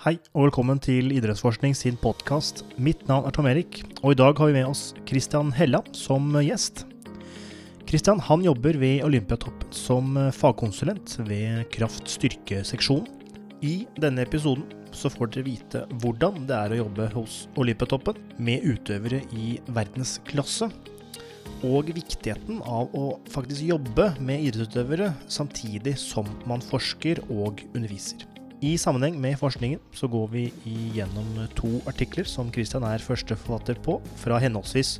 Hei og velkommen til Idrettsforskning sin podkast. Mitt navn er Tom Erik, og i dag har vi med oss Christian Hella som gjest. Christian han jobber ved Olympiatoppen som fagkonsulent ved kraft-styrke-seksjonen. I denne episoden så får dere vite hvordan det er å jobbe hos Olympiatoppen med utøvere i verdensklasse, og viktigheten av å faktisk jobbe med idrettsutøvere samtidig som man forsker og underviser. I sammenheng med forskningen så går vi igjennom to artikler som Christian er førsteforfatter på, fra henholdsvis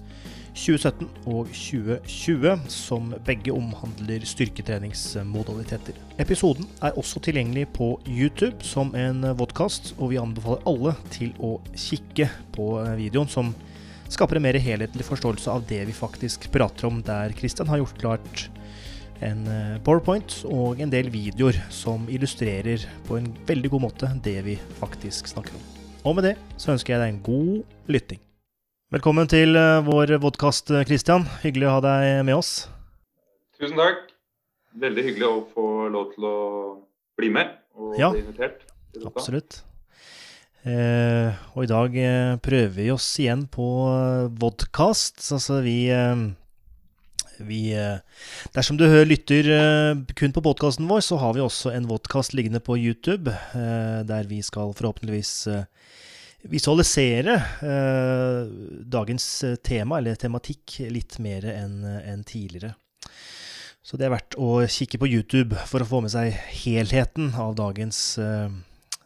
2017 og 2020, som begge omhandler styrketreningsmodaliteter. Episoden er også tilgjengelig på YouTube som en vodkast, og vi anbefaler alle til å kikke på videoen, som skaper en mer helhetlig forståelse av det vi faktisk prater om, der Christian har gjort klart en powerpoint og en del videoer som illustrerer på en veldig god måte det vi faktisk snakker om. Og med det så ønsker jeg deg en god lytting. Velkommen til vår vodkast, Christian. Hyggelig å ha deg med oss. Tusen takk. Veldig hyggelig å få lov til å bli med og Ja, bli invitert. Absolutt. Eh, og i dag eh, prøver vi oss igjen på eh, vodkast. Altså vi eh, vi eh, Dersom du hører, lytter eh, kun på podkasten vår, så har vi også en vodkast liggende på YouTube, eh, der vi skal forhåpentligvis visualisere dagens tema, eller tematikk, litt mer enn tidligere. Så det er verdt å kikke på YouTube for å få med seg helheten av dagens,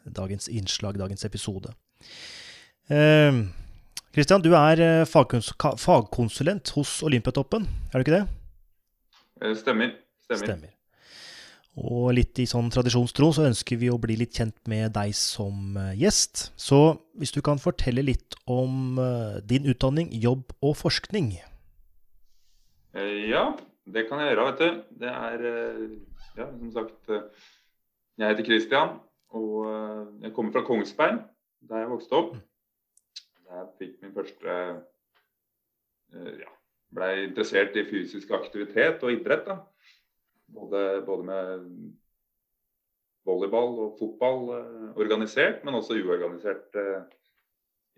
dagens innslag, dagens episode. Eh, Kristian, du er eh, fagkonsulent hos Olympiatoppen, er du ikke det? Eh, Stemmer. Stemmer. Stemmer. Og litt i sånn tradisjonstro så ønsker vi å bli litt kjent med deg som eh, gjest. Så hvis du kan fortelle litt om din utdanning, jobb og forskning. Ja, det kan jeg gjøre, vet du. Det er Ja, som sagt Jeg heter Kristian, og jeg kommer fra Kongsberg, der jeg vokste opp. Jeg fikk min første eh, Ja, blei interessert i fysisk aktivitet og idrett, da. Både, både med volleyball og fotball eh, organisert, men også uorganisert eh,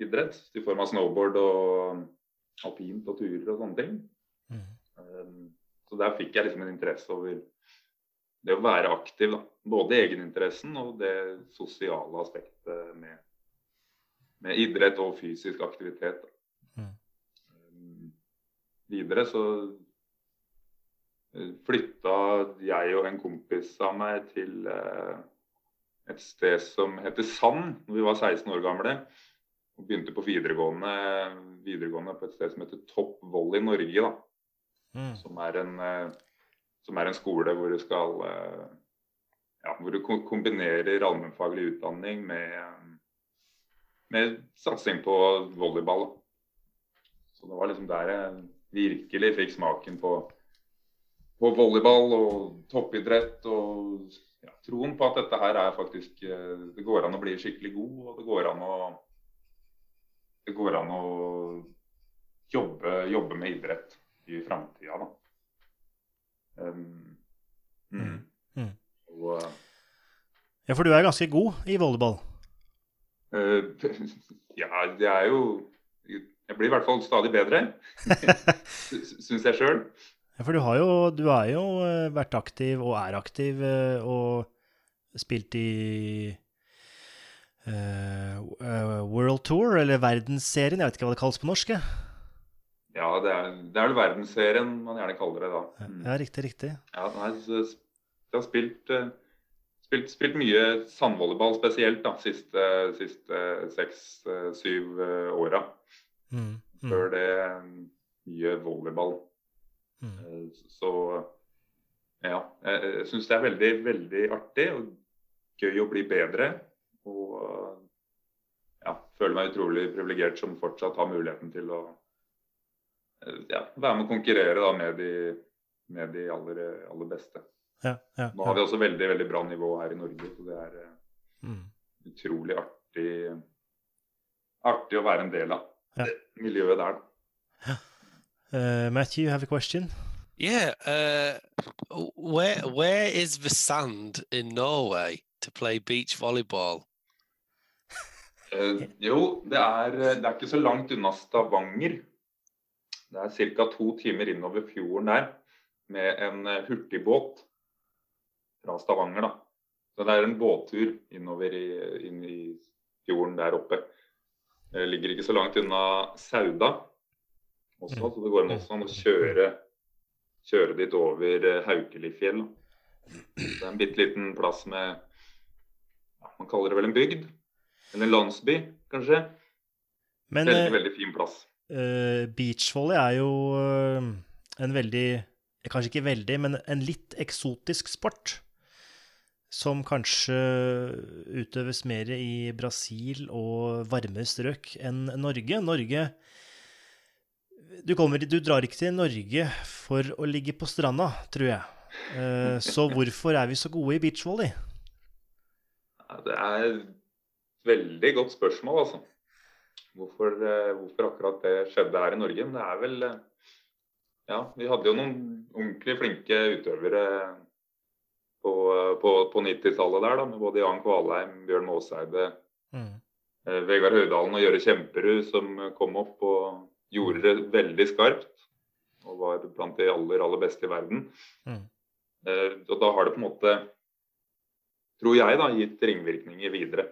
idrett. I form av snowboard og alpint og turer og sånne ting. Um, Så der fikk jeg liksom en interesse over det å være aktiv. da. Både egeninteressen og det sosiale aspektet med, med idrett og fysisk aktivitet. Mm. Um, Videre så eh, flytta jeg og en kompis av meg til eh, et sted som heter Sand, når vi var 16 år gamle. Og begynte på videregående, videregående på et sted som heter Topp Volley Norge. Mm. som er en, eh, som er en skole hvor du skal eh, ja, hvor du kombinerer allmennfaglig utdanning med, med satsing på volleyball. Så det var liksom der jeg virkelig fikk smaken på, på volleyball og toppidrett. Og ja, troen på at dette her er faktisk eh, Det går an å bli skikkelig god, og det går an å det går an å jobbe, jobbe med idrett i framtida, da. Um, mm. Mm. Og, Ja, for du er ganske god i volleyball. Eh, ja, det er jo Jeg blir i hvert fall stadig bedre, syns jeg sjøl. Ja, for du har jo, du har jo eh, vært aktiv og er aktiv eh, og spilt i eh, World Tour, eller verdensserien, jeg vet ikke hva det kalles på norsk. Ja, det er, det er verdensserien man gjerne kaller det da. Ja, Mm. ja, riktig, riktig. Ja, nei, så jeg har spilt, eh, spilt, spilt mye sandvolleyball spesielt da, siste, siste seks-syv åra. Mm, mm, Før det eh, mye volleyball. mm. Eh, Så ja, jeg, syns det er veldig, veldig artig og gøy å bli bedre. Og eh, ja, føler meg utrolig privilegert som fortsatt har muligheten til å eh, ja, være med å konkurrere da, med de, med de aller, aller beste. Ja, ja, Nå har vi også veldig veldig bra nivå her i Norge, så det er eh, mm. utrolig artig, artig å være en del av Ja. det miljøet der. Uh, Matthew, you have a question? Yeah. Uh, where where is the sand in Norway to play beach volleyball? Uh, jo, det er, det er ikke så langt unna Stavanger. Det er ca. to timer innover fjorden der med en hurtigbåt fra Stavanger. da. Så det er en båttur innover i, inn i fjorden der oppe. Det ligger ikke så langt unna Sauda også, så det går også an å kjøre, kjøre dit over eh, Haukelifjell. Det er en bitte liten plass med ja, Man kaller det vel en bygd? Eller en landsby, kanskje. Men Veldig, eh, veldig fin plass. Uh, beachvolley er jo en veldig Kanskje ikke veldig, men en litt eksotisk sport. Som kanskje utøves mer i Brasil og varmere strøk enn Norge. Norge du, kommer, du drar ikke til Norge for å ligge på stranda, tror jeg. Eh, Så hvorfor er vi så gode i beachvolley? Det er et veldig godt spørsmål, altså. Hvorfor, eh, hvorfor akkurat det skjedde her i Norge. Men det er vel eh, Ja, vi hadde jo noen ordentlig flinke utøvere på, på, på 90-tallet der, da, med både Jan Kvalheim, Bjørn Maaseide, Mm. eh, Vegard Høydalen og Gjøre Kjemperud som kom opp og gjorde det veldig skarpt. Og var blant de aller, aller beste i verden. Mm. Eh, og da har det på en måte, tror jeg, da, gitt ringvirkninger videre.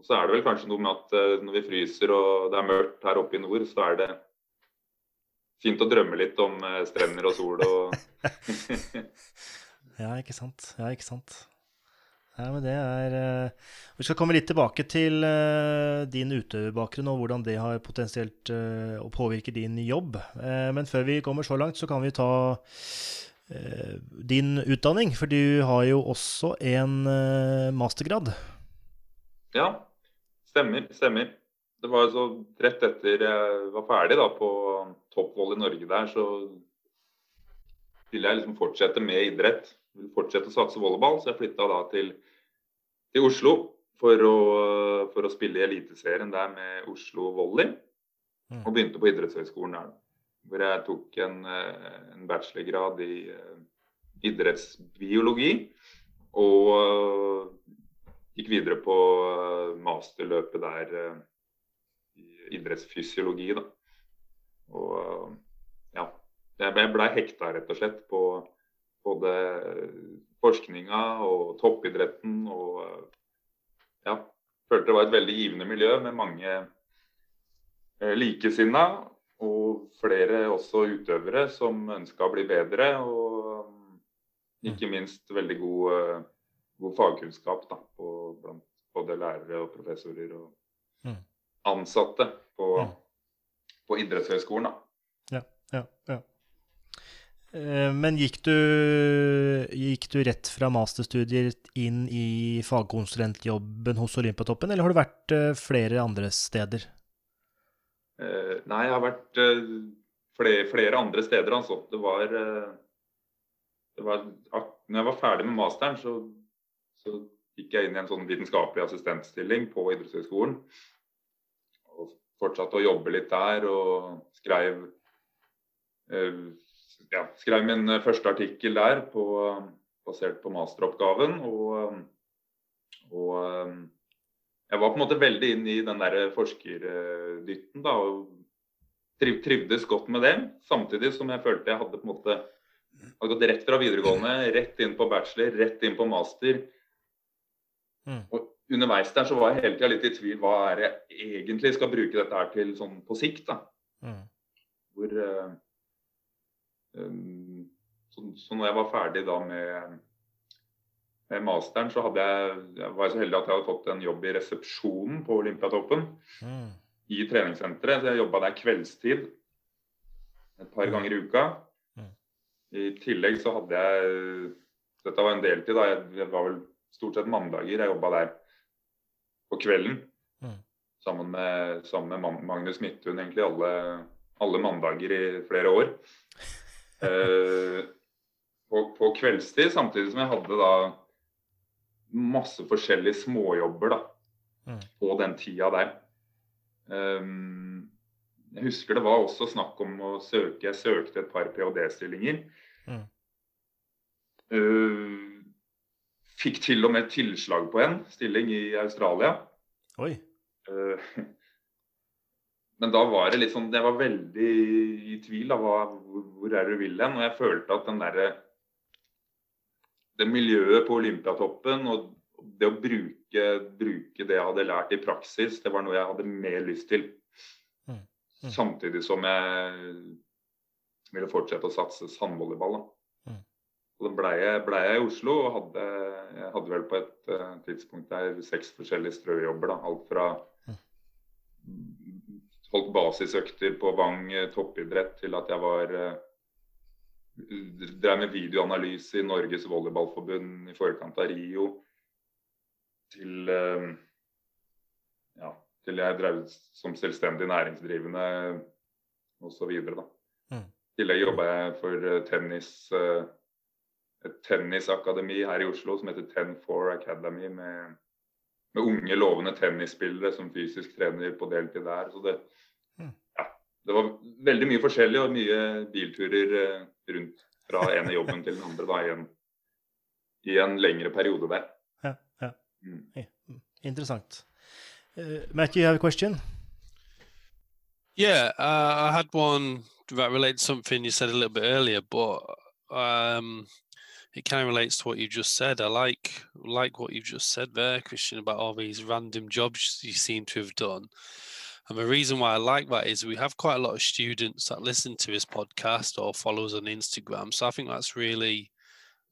Og så er det vel kanskje noe med at eh, når vi fryser og det er mørkt her oppe i nord, så er det fint å drømme litt om eh, strender og sol og Ja, ikke sant. Ja, ikke sant. Ja, men det er uh, Vi skal komme litt tilbake til uh, din utøverbakgrunn og hvordan det har potensielt uh, å påvirke din jobb. Men før vi kommer så langt, så kan vi ta din utdanning. For du har jo også en mastergrad. Ja, stemmer. Stemmer. Det var så rett etter jeg var ferdig da på toppvoll i Norge der, så ville jeg liksom fortsette med idrett. Fortsette å satse volleyball, så jeg flytta da til, til Oslo for å, for å spille i Eliteserien der med Oslo Volley. Mm. Og begynte på idrettshøyskolen der. Hvor jeg tok en, en bachelorgrad i eh, idrettsbiologi. Og eh, gikk videre på eh, masterløpet der i idrettsfysiologi, da. Og ja. Jeg ble, ble hekta rett og slett på både forskninga og toppidretten og ja. Følte det var et veldig givende miljø med mange eh, likesinna. Og flere også utøvere som ønska å bli bedre. Og mm, ikke minst veldig god, eh, god fagkunnskap da, på, blant både lærere og professorer og Mm. ansatte på, Mm. på idrettshøyskolen. da. Ja, ja, ja. Eh, Men gikk du, gikk du rett fra masterstudier inn i fagkonsulentjobben hos Olympiatoppen, eller har du vært eh, flere andre steder? Eh, nei, jeg har vært flere, flere andre steder, altså. Det var, det var Når jeg var ferdig med masteren, så, så gikk jeg inn i en sånn vitenskapelig assistentstilling på idrettshøyskolen. Og fortsatte å jobbe litt der og skrev ja, skrev min eh, første artikkel der på, basert på masteroppgaven. Og, og eh, jeg var på en måte veldig inn i den der forskerdytten da, og triv, trivdes godt med det. Samtidig som jeg følte jeg hadde på en måte hadde gått rett fra videregående, rett inn på bachelor, rett inn på master. Mm. Og underveis der så var jeg hele tida litt i tvil hva er det jeg egentlig skal bruke dette her til sånn på sikt. da. Mm. Hvor eh, så, så når jeg var ferdig da med, med masteren, så jeg, jeg var jeg så heldig at jeg hadde fått en jobb i resepsjonen på Olympiatoppen. Mm. I treningssenteret. Så jeg jobba der kveldstid et par ganger i uka. Mm. I tillegg så hadde jeg Dette var en deltid, da. Jeg, var vel stort sett mandager jeg jobba der på kvelden. Mm. Sammen med, sammen med Magnus Midthun egentlig alle, alle mandager i flere år. Eh, på, på kveldstid, samtidig som jeg hadde da masse forskjellige småjobber da, Mm. på den tida der. Um, jeg husker det var også snakk om å søke Jeg søkte et par ph.d.-stillinger. Mm. Uh, fikk til og med tilslag på en stilling i Australia. Oi. Eh, men da var det litt sånn Jeg var veldig i tvil. da, hvor, hvor er det du vil hen? Og jeg følte at den derre Det miljøet på Olympiatoppen og det å bruke, bruke, det jeg hadde lært i praksis, det var noe jeg hadde mer lyst til. Mm. Mm. Samtidig som jeg ville fortsette å satse sandvolleyball. Mm. Og da ble jeg, ble jeg, i Oslo og hadde, jeg hadde vel på et uh, tidspunkt der seks forskjellige strøjobber. Da. Alt fra holdt basisøkter på Vang eh, toppidrett til at jeg var uh, drev med videoanalyse i Norges Volleyballforbund i forkant av Rio. Til, uh, ja, til jeg drev som selvstendig næringsdrivende osv. Mm. I tillegg jobba jeg for tennis, et tennisakademi her i Oslo som heter Ten4 Academy. med med unge, lovende tennisspillere som fysisk trener på deltid der. Så det, hmm. ja, det var veldig mye forskjellig og mye bilturer eh, rundt fra ene jobben til den andre da, i, en, i en lengre periode der. Ja, ja. Mm. mm. Interessant. Uh, Matthew, you have a question? Yeah, uh, I had one that relates to something you said a little bit earlier, but um, it kind of relates to what you just said. I like like what you've just said there, Christian, about all these random jobs you seem to have done. And the reason why I like that is we have quite a lot of students that listen to this podcast or follow us on Instagram. So I think that's really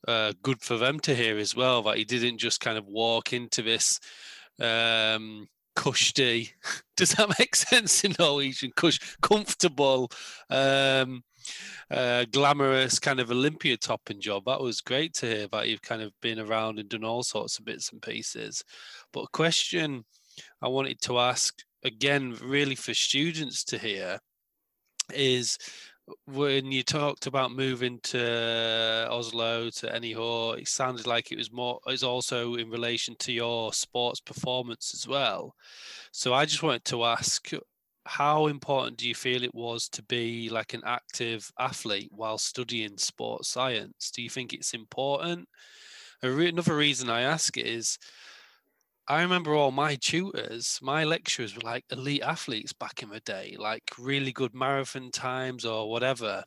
uh, good for them to hear as well. That he didn't just kind of walk into this um, cushy. Does that make sense in Norwegian? Cush, comfortable. Um, uh, glamorous kind of Olympia topping job. That was great to hear that you've kind of been around and done all sorts of bits and pieces. But a question I wanted to ask again, really for students to hear, is when you talked about moving to Oslo to Anyhow, it sounded like it was more is also in relation to your sports performance as well. So I just wanted to ask how important do you feel it was to be like an active athlete while studying sports science? Do you think it's important? Another reason I ask is I remember all my tutors, my lecturers were like elite athletes back in the day, like really good marathon times or whatever.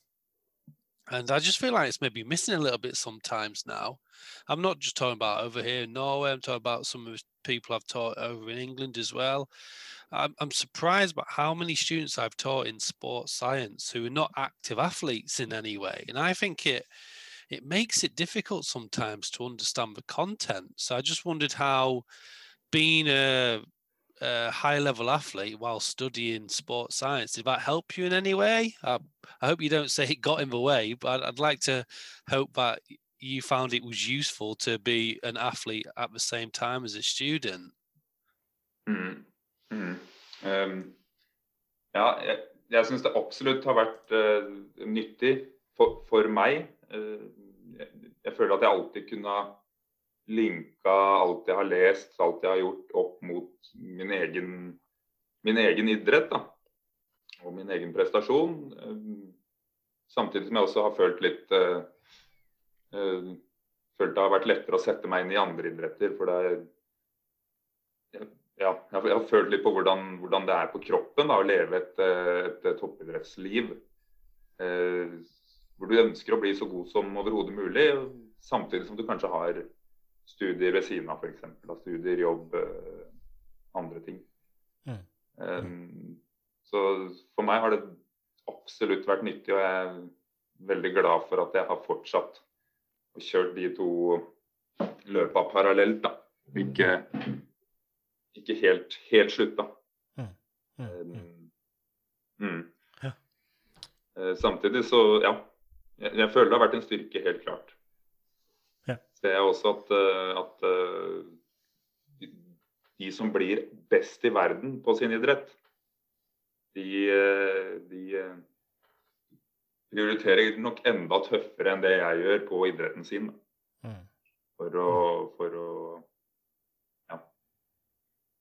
And I just feel like it's maybe missing a little bit sometimes now. I'm not just talking about over here in Norway, I'm talking about some of the people I've taught over in England as well. I'm, I'm surprised by how many students I've taught in sports science who are not active athletes in any way. And I think it it makes it difficult sometimes to understand the content. So I just wondered how being a, a high level athlete while studying sports science did that help you in any way? I, I hope you don't say it got in the way, but I'd, I'd like to hope that you found it was useful to be an athlete at the same time as a student. Mm. Mm. Um, ja, jeg, jeg syns det absolutt har vært uh, nyttig for, for meg. Uh, jeg, jeg, føler at jeg alltid kunne ha linka alt jeg har lest, alt jeg har gjort, opp mot min egen, min egen idrett. Da. Og min egen prestasjon. Um, samtidig som jeg også har følt litt uh, Følt det har vært lettere å sette meg inn i andre idretter. For det er jeg, ja, jeg har følt litt på hvordan, hvordan det er på kroppen da, å leve et, eh, et, et toppidrettsliv. Uh, hvor du ønsker å bli så god som overhodet mulig, samtidig som du kanskje har studier ved siden av f.eks. Studier, jobb, eh, andre ting. Mm. Um, så for meg har det absolutt vært nyttig, og jeg er veldig glad for at jeg har fortsatt og kjørt de to løpa parallelt. da. Ikke ikke helt, helt slutta. Mm. Mm. Um, mm. Ja. Uh, samtidig så, ja. Jeg, jeg, føler det har vært en styrke, helt klart. Ja. Ser jeg også at, uh, at uh, de som blir best i verden på sin idrett, de, de prioriterer nok enda tøffere enn det jeg gjør på idretten sin. Mm. For å, for å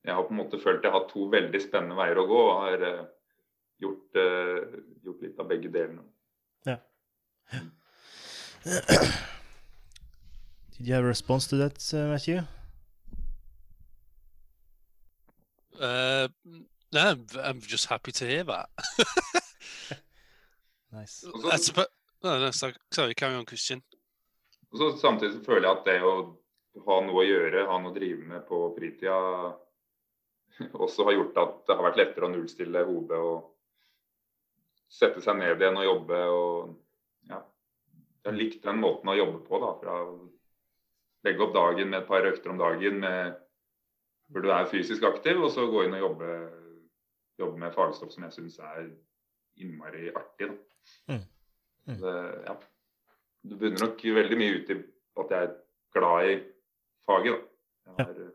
jeg har på en måte følt jeg har to veldig spennende veier å gå, og har gjort, gjort, litt av begge delene. Ja. Did you have a response to that, uh, Matthew? Uh, no, I'm, I'm just happy to hear that. Nice. That's about, no, no, sorry, sorry, carry on, Christian. Så Samtidig så føler jeg at det å ha noe å gjøre, ha noe å drive med på fritida, også har gjort at det har vært lettere å nullstille hodet og sette seg ned igjen og jobbe. og ja, Jeg har likt den måten å jobbe på. da, Fra legge opp dagen med et par økter om dagen med, hvor du er fysisk aktiv, og så gå inn og jobbe, jobbe med fagstoff som jeg syns er innmari artig. Mm. Mm. Det, ja. Du bunner nok veldig mye ut i at jeg er glad i faget. da. Jeg har eh,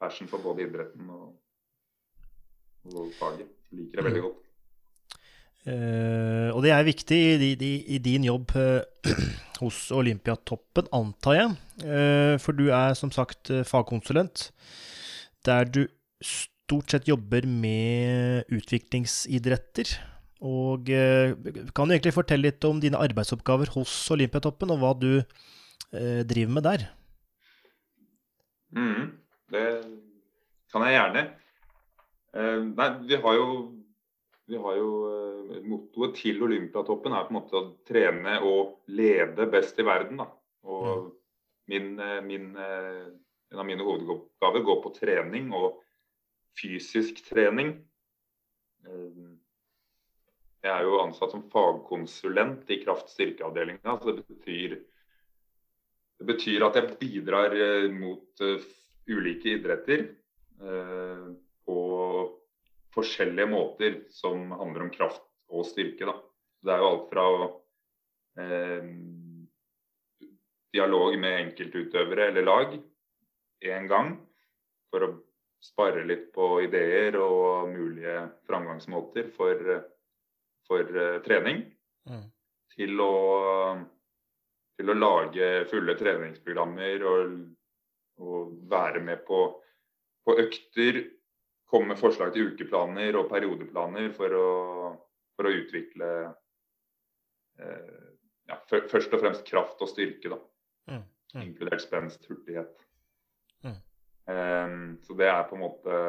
passion for både idretten og, og faget. Liker det veldig godt. Eh, og det er viktig i, di- i din jobb uh, hos Olympiatoppen, antar jeg. Uh, for du er som sagt fagkonsulent, der du stort sett jobber med utviklingsidretter. Og kan du egentlig fortelle litt om dine arbeidsoppgaver hos Olympiatoppen, og hva du driver med der? Mm, det kan jeg gjerne. Nei, vi har jo, vi har jo eh, Mottoet til Olympiatoppen er på en måte å trene og lede best i verden. Da. Og min, eh, min, eh, en av mine hovedoppgaver går på trening og fysisk trening. Jeg er jo ansatt som fagkonsulent i kraft-styrkeavdelinga, så det betyr det betyr at jeg bidrar mot ulike idretter eh, på forskjellige måter som handler om kraft og styrke. Da. Det er jo alt fra eh, dialog med enkeltutøvere eller lag én gang for å spare litt på ideer og mulige framgangsmåter for, for eh, trening, Mm. til å til å lage fulle treningsprogrammer og, og være med på, på økter. Komme med forslag til ukeplaner og periodeplaner for å, for å utvikle eh, ja, fø- først og fremst kraft og styrke. Da. Mm, mm. Inkludert spenst, hurtighet. Mm. Eh, så det er på en måte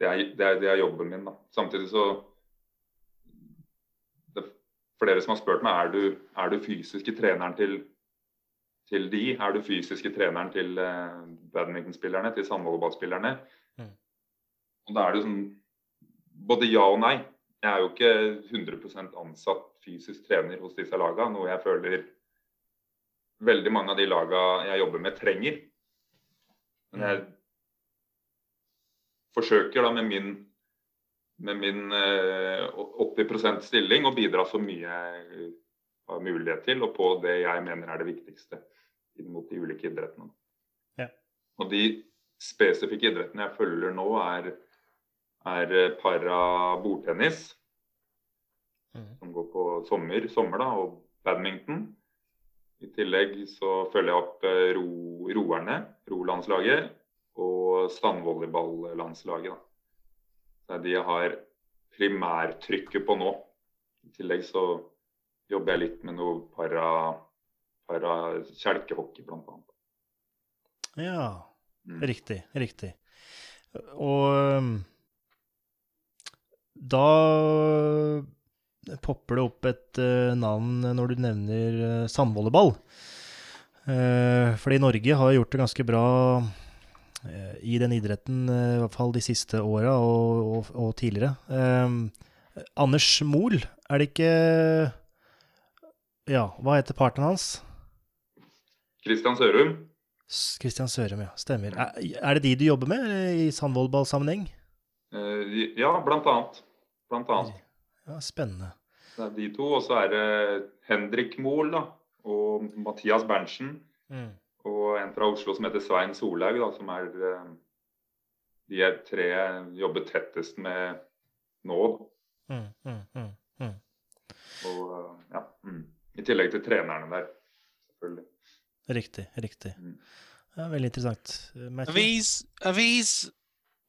Det er, det er, det er jobben min. Da. Samtidig så det, flere som har spurt meg er du er du fysiske treneren til, til de. Er du fysiske treneren til eh, badmintonspillerne, til sandvolleyballspillerne? Mm. Og da er det sånn både ja og nei. Jeg er jo ikke 100 ansatt fysisk trener hos disse laga, noe jeg føler veldig mange av de laga jeg jobber med, trenger. Men jeg forsøker da med min med min eh, 80% stilling å bidra så mye jeg har mulighet til, og på det jeg mener er det viktigste inn mot de ulike idrettene. Ja. Og de spesifikke idrettene jeg følger nå, er, er eh, para bordtennis, Mm. som går på sommer, sommer da, og badminton. I tillegg så følger jeg opp eh, ro, roerne, rolandslaget, og standvolleyballandslaget. Det er de jeg har primærtrykket på nå. I tillegg så jobber jeg litt med noe para, para kjelkehockey, annet. Ja. Riktig, riktig. Og um, da popper det opp et uh, navn når du nevner uh, sandvolleyball. Uh, fordi Norge har gjort det ganske bra uh, i den idretten, i hvert fall de siste åra og, og, og tidligere. Um, Anders Mol, er det ikke Ja, hva heter partneren hans? Kristian Sørum. Christian Sørum, ja. Stemmer. Er, er det de du jobber med i sandvolleyballsammenheng? eh, ja, blant annet. Blant annet. Ja, spennende. Det er de to. Og så er det Henrik Mohl da, og Mathias Berntsen. Mm. Og en fra Oslo som heter Svein Solhaug, da, som er eh, de er tre jobber tettest med nå. Mm, mm, mm, mm. Og, eh, ja, mm. I tillegg til trenerne der, selvfølgelig. Riktig, riktig. Mm. Ja, veldig interessant. Eh, Are these are these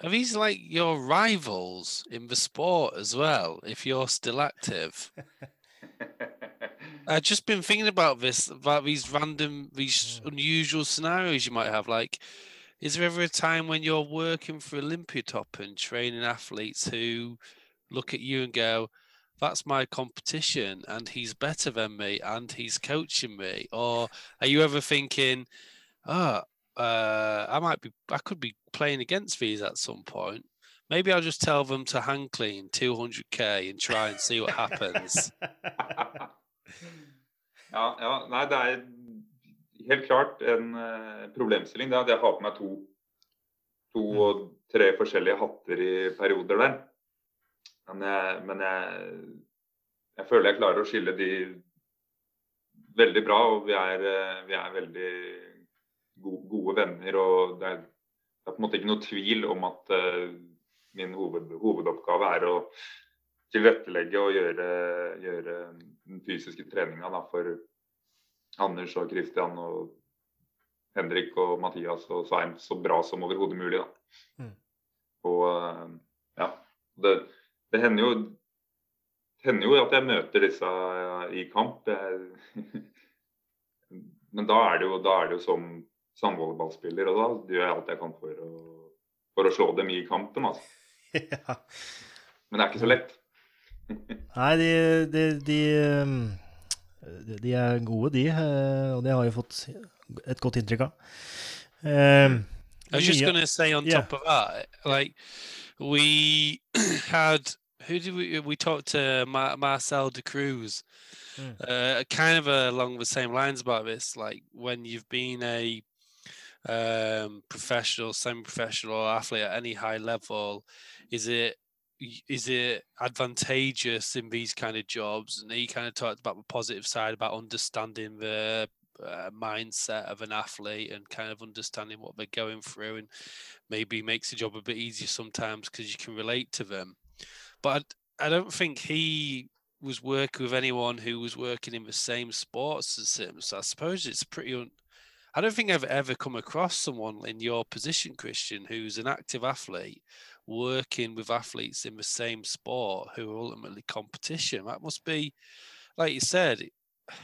are these like your rivals in the sport as well? If you're still active, I've just been thinking about this about these random these unusual scenarios you might have. Like is there ever a time when you're working for Olympiatop and training athletes who look at you and go, that's my competition and he's better than me and he's coaching me? Or are you ever thinking, oh, uh, I might be, I could be playing against these at some point. Maybe I'll just tell them to hand clean 200k and try and see what happens. ja, ja, nei, det er helt klart en uh, problemstilling. Det at jeg har på meg to, to mm. og tre forskjellige hatter i perioder der. Men jeg, men jeg, jeg føler jeg klarer å skille de veldig bra, og vi er, eh, vi er veldig gode, gode venner. og det er, det er, på en måte ikke noe tvil om at uh, min hoved, hovedoppgave er å tilrettelegge og gjøre, gjøre den fysiske treninga for Anders og Kristian og Henrik og Mathias og Svein så bra som overhodet mulig. Mm. Og uh, ja, det, det hender jo hender jo at jeg møter disse i kamp. men da er, jo, da er, det jo, som sandvolleyballspiller, og da gjør jeg alt jeg kan for å, for å slå dem i kampen. Altså. Ja. Men det er ikke så lett. Nei, de, de, de, de, er gode, de. Eh, og det har jeg fått et godt inntrykk av. Um, I was just going to say on yeah. top of that, like we had who did we we talked to Mar- Marcel de Cruz, mm. uh, kind of along the same lines about this. Like when you've been a um, professional, semi-professional athlete at any high level, is it is it advantageous in these kind of jobs? And he kind of talked about the positive side about understanding the uh, mindset of an athlete and kind of understanding what they're going through, and maybe makes the job a bit easier sometimes because you can relate to them. But I, don't think he was working with anyone who was working in the same sports as him. So I suppose it's pretty. Un- I don't think I've ever come across someone in your position, Christian, who's an active athlete working with athletes in the same sport who are ultimately competition. That must be, like you said, I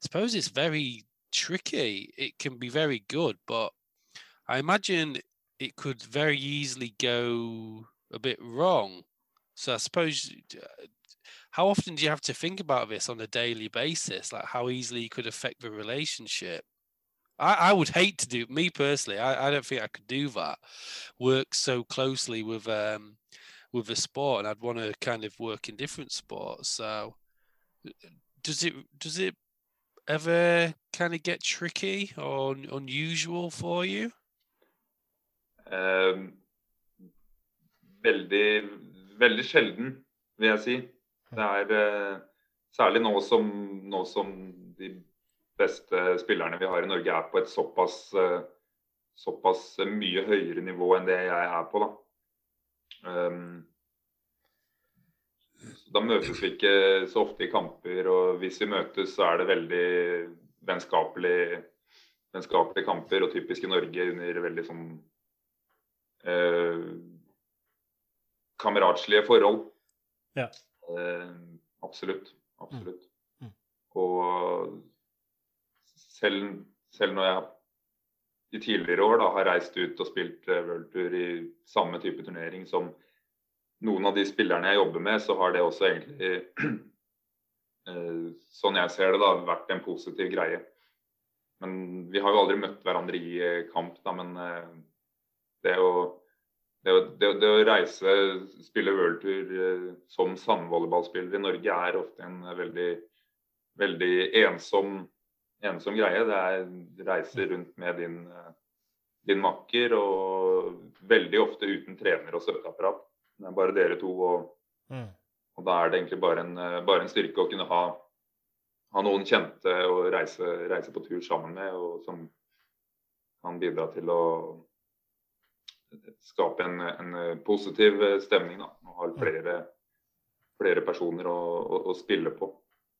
suppose it's very tricky. It can be very good, but I imagine it could very easily go a bit wrong. So I suppose, uh, how often do you have to think about this on a daily basis? Like how easily it could affect the relationship? I, I would hate to do me personally. I, I don't think I could do that. Work so closely with um with a sport, and I'd want to kind of work in different sports. So uh, does it does it ever kind of get tricky or unusual for you? Um, veldig veldig sjelden, vil jeg si. Det er eh, særlig nå som, nå som, de beste spillerne vi har i Norge er på et såpass, eh, såpass mye høyere nivå enn det jeg er på. Da, um, da møtes vi ikke så ofte i kamper, og hvis vi møtes, så er det veldig vennskapelige, vennskapelige kamper, og typisk i Norge under veldig sånn uh, kameratslige forhold. Ja. Eh, absolutt. Absolutt. Mm. Mm. Og selv, selv, når jeg i tidligere år da, har reist ut og spilt uh, worldtour i samme type turnering som noen av de spillerne jeg jobber med, så har det også egentlig uh, Sånn jeg ser det, da, vært en positiv greie. Men vi har jo aldri møtt hverandre i uh, kamp, da, men det å det, det, det, å reise, spille worldtour eh, som sandvolleyballspiller i Norge er ofte en veldig, veldig ensom, ensom greie. Det er reise rundt med din, eh, din makker, og veldig ofte uten trener og støtteapparat. Det er bare dere to, og, mm. og da er det egentlig bare en, eh, bare en, styrke å kunne ha, ha noen kjente å reise, reise, på tur sammen med, og som kan bidra til å skape en, en, eh, positiv eh, stemning. Da, og har flere, flere personer å, å, å, spille på.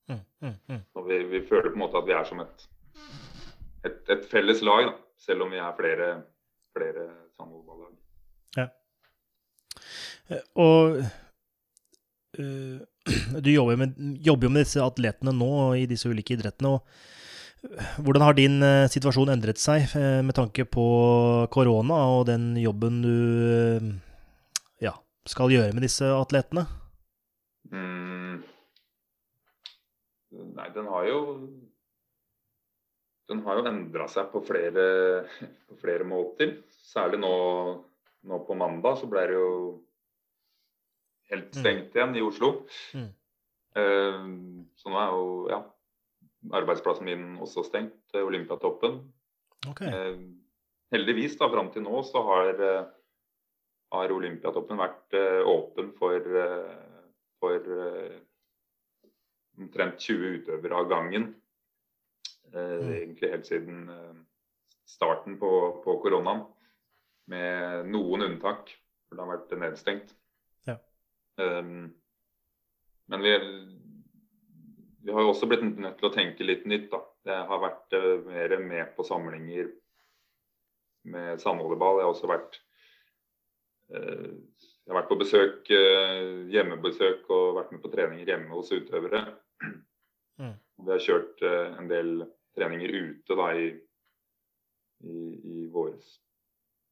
Mm, mm, mm. Og vi, vi, føler på en måte at vi er som et, et, et felles lag, da, selv om vi er flere, flere samholdsballag. Ja. Eh, og øh, du jobber, med, jobber jo med disse atletene nå i disse ulike idrettene. og hvordan har din eh, situasjon endret seg eh, med tanke på korona og den jobben du eh, ja, skal gjøre med disse atletene? Mm. Nei, den har jo Den har jo endra seg på flere, på flere måter. Særlig nå, nå, på mandag så ble det jo helt Mm. stengt igjen i Oslo. Mm. Uh, så nå er jo ja, arbeidsplassen min også stengt, eh, Olympiatoppen. Okay. Eh, heldigvis, da, fram til nå, så har, eh, har Olympiatoppen vært eh, åpen for, eh, for omtrent 20 utøvere av gangen. Eh, Mm. Egentlig helt siden starten på, på koronaen. Med noen unntak, for det har vært nedstengt. Ja. Um, men vi, vi har jo også blitt nødt til å tenke litt nytt. da. Jeg har vært eh, mer med på samlinger med sandvolleyball. Jeg har også vært eh, jeg har vært på besøk, eh, hjemmebesøk og vært med på treninger hjemme hos utøvere. Mm. Vi har kjørt en del treninger ute da i, i, i våres.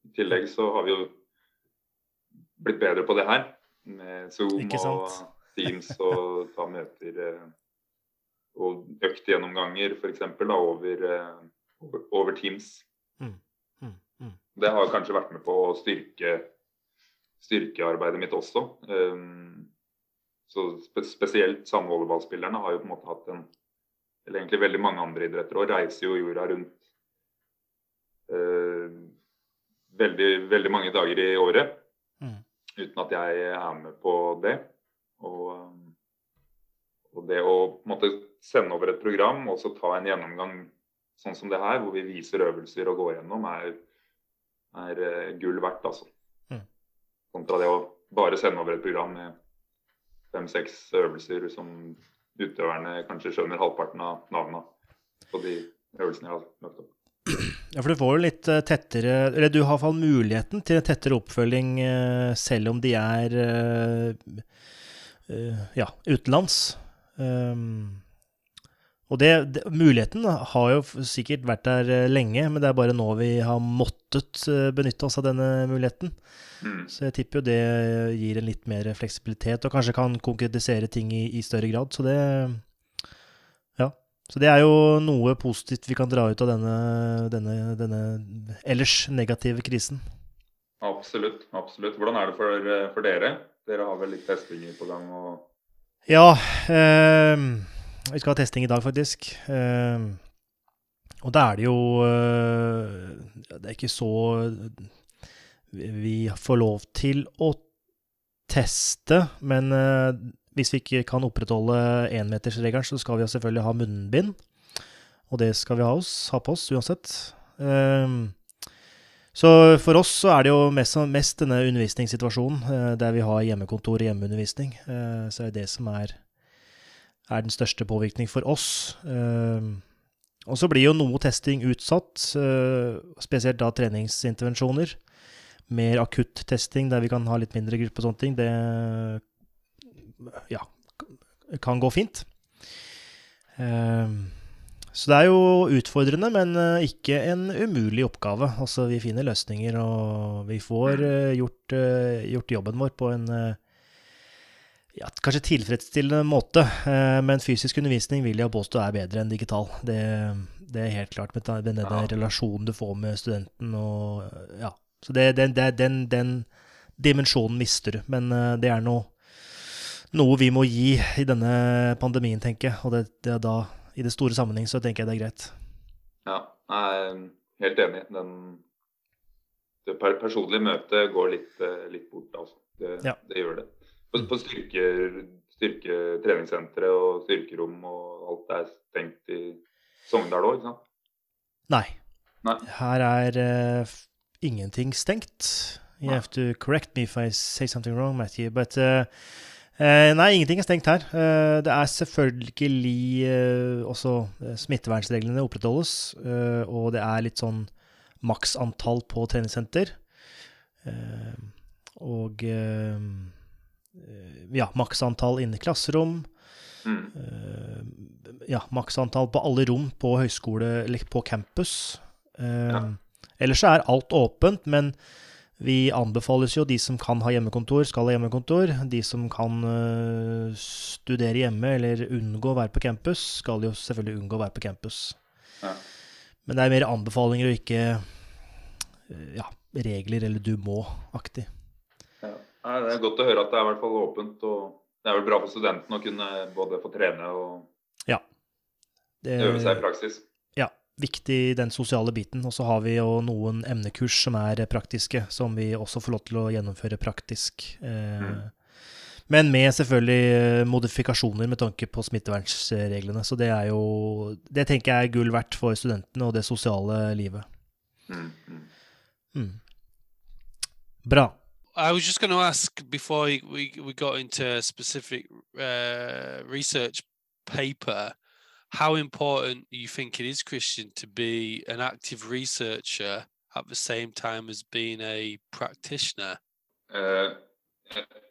I tillegg så har vi jo blitt bedre på det her. Med Zoom og? Teams og ta møter og øktgjennomganger f.eks. over, eh, over, over Teams. Mm, mm. Det har kanskje vært med på å styrke styrkearbeidet mitt også. Um, så spesielt sandvolleyballspillerne har jo på en måte hatt en Eller egentlig veldig mange andre idretter og reiser jo jorda rundt uh, veldig, veldig mange dager i året. Mm. Uten at jeg er med på det. Og, um, og det å på en måte sende over et program og så ta en gjennomgang sånn som det her, hvor vi viser øvelser og går gjennom, er, er eh, gull verdt, altså. Mm. Kontra det å bare sende over et program med fem-seks øvelser som utøverne kanskje skjønner halvparten av navnene på de øvelsene jeg har lagt opp. Ja, for du får jo litt eh, tettere Eller du har iallfall muligheten til en tettere oppfølging eh, selv om de er ja, utenlands. Um, og det, det, muligheten har jo sikkert vært der eh, lenge, men det er bare nå vi har måttet eh, benytte oss av denne muligheten. Mm. Så jeg tipper jo det gir en litt mer fleksibilitet, og kanskje kan konkretisere ting i, i større grad. Så det Ja. Så det er jo noe positivt vi kan dra ut av denne, denne, denne ellers negative krisen. Absolutt. absolutt. Hvordan er det for, eh, for dere? Dere har vel litt testinger på gang? og Ja, eh, vi skal ha testing i dag, faktisk. Eh, og da er det jo eh, Det er ikke så vi- får lov til å teste, men eh, hvis vi ikke kan opprettholde énmetersregelen, så skal vi selvfølgelig ha munnbind. Og det skal vi ha, oss, ha på oss uansett. Eh, så for oss så er det jo mest, mest denne undervisningssituasjonen, eh, der vi har hjemmekontor og hjemmeundervisning. Så så er det det som er, er den største påvirkning for oss. Eh, og så blir jo noe testing utsatt, eh, spesielt da treningsintervensjoner. Mer akutt testing der vi kan ha litt mindre gruppe og sånne ting, det ja, kan gå fint. Eh, så det er jo utfordrende, men eh, ikke en umulig oppgave. Altså, vi finner løsninger, og vi får eh, gjort, gjort jobben vår på en ja, kanskje tilfredsstillende måte. Eh, men fysisk undervisning vil jeg påstå er bedre enn digital. Det, det er helt klart med den, Ja. relasjonen du får med studenten og Ja. Så det, den, den, den dimensjonen mister du. Men eh, det er noe, noe vi må gi i denne pandemien, tenker jeg. Og det, det er da i det store sammenheng så tenker jeg det er greit. Ja, jeg er helt enig. Den, det personlige møtet går litt, eh, litt bort, altså. Det, Ja. det gjør det. På, på styrke, styrketreningssentre og styrkerom og alt er stengt i Sogndal òg, ikke sant? Nei. Nei. Her er uh, ingenting stengt. You Nei. have to correct me if I say something wrong, Matthew. But uh, eh, nei, ingenting er stengt her. Eh, det er selvfølgelig eh, også eh, smittevernreglene opprettholdes, og det er litt sånn maksantall på treningssenter. Og ja, maksantall inne i klasserom. Mm. Eh, ja, maksantall på alle rom på høyskole eller på campus. Eh, Ja. Ellers så er alt åpent, men vi anbefales jo de som kan ha hjemmekontor, skal ha hjemmekontor. De som kan eh, studere hjemme eller unngå å være på campus, skal jo selvfølgelig unngå å være på campus. Ja. Men det er mer anbefalinger og ikke eh, ja, regler eller du må-aktig. Ja. Nei, Det er godt å høre at det er i hvert fall åpent. og Det er vel bra for studentene å kunne både få trene og Det, øve seg i praksis. ja, viktig den sosiale biten. Og så har vi jo noen emnekurs som er praktiske, som vi også får lov til å gjennomføre praktisk. Eh, Mm. Men med selvfølgelig eh, modifikasjoner med tanke på smittevernreglene. Så det er jo Det tenker jeg er gull verdt for studentene og det sosiale livet. Mm, mm. Mm. Bra. I was just going to ask before we, we, got into a specific uh, research paper how important you think it is, Christian, to be an active researcher at the same time as being a practitioner. Eh,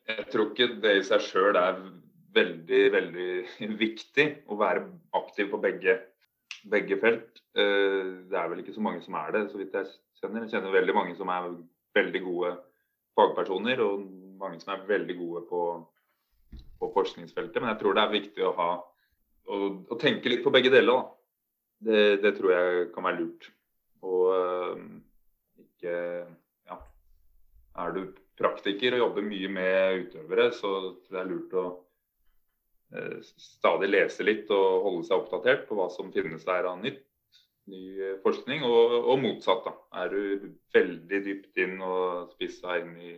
jeg, tror ikke det i seg sjøl er veldig, veldig viktig å være aktiv på begge, begge felt. Eh, det er vel ikke så mange som er det, så vidt jeg kjenner. Jeg kjenner veldig mange som er veldig gode fagpersoner, og mange som er veldig gode på, på forskningsfeltet. Men jeg tror det er viktig å ha å, å tenke litt på begge deler. Da. Det, det tror jeg kan være lurt. Og øh, ikke Ja. Er du praktiker og jobber mye med utøvere, så det er lurt å øh, stadig lese litt og holde seg oppdatert på hva som finnes der av nytt. Ny eh, forskning, og, og motsatt. da. Er du veldig dypt inn og spissa inn i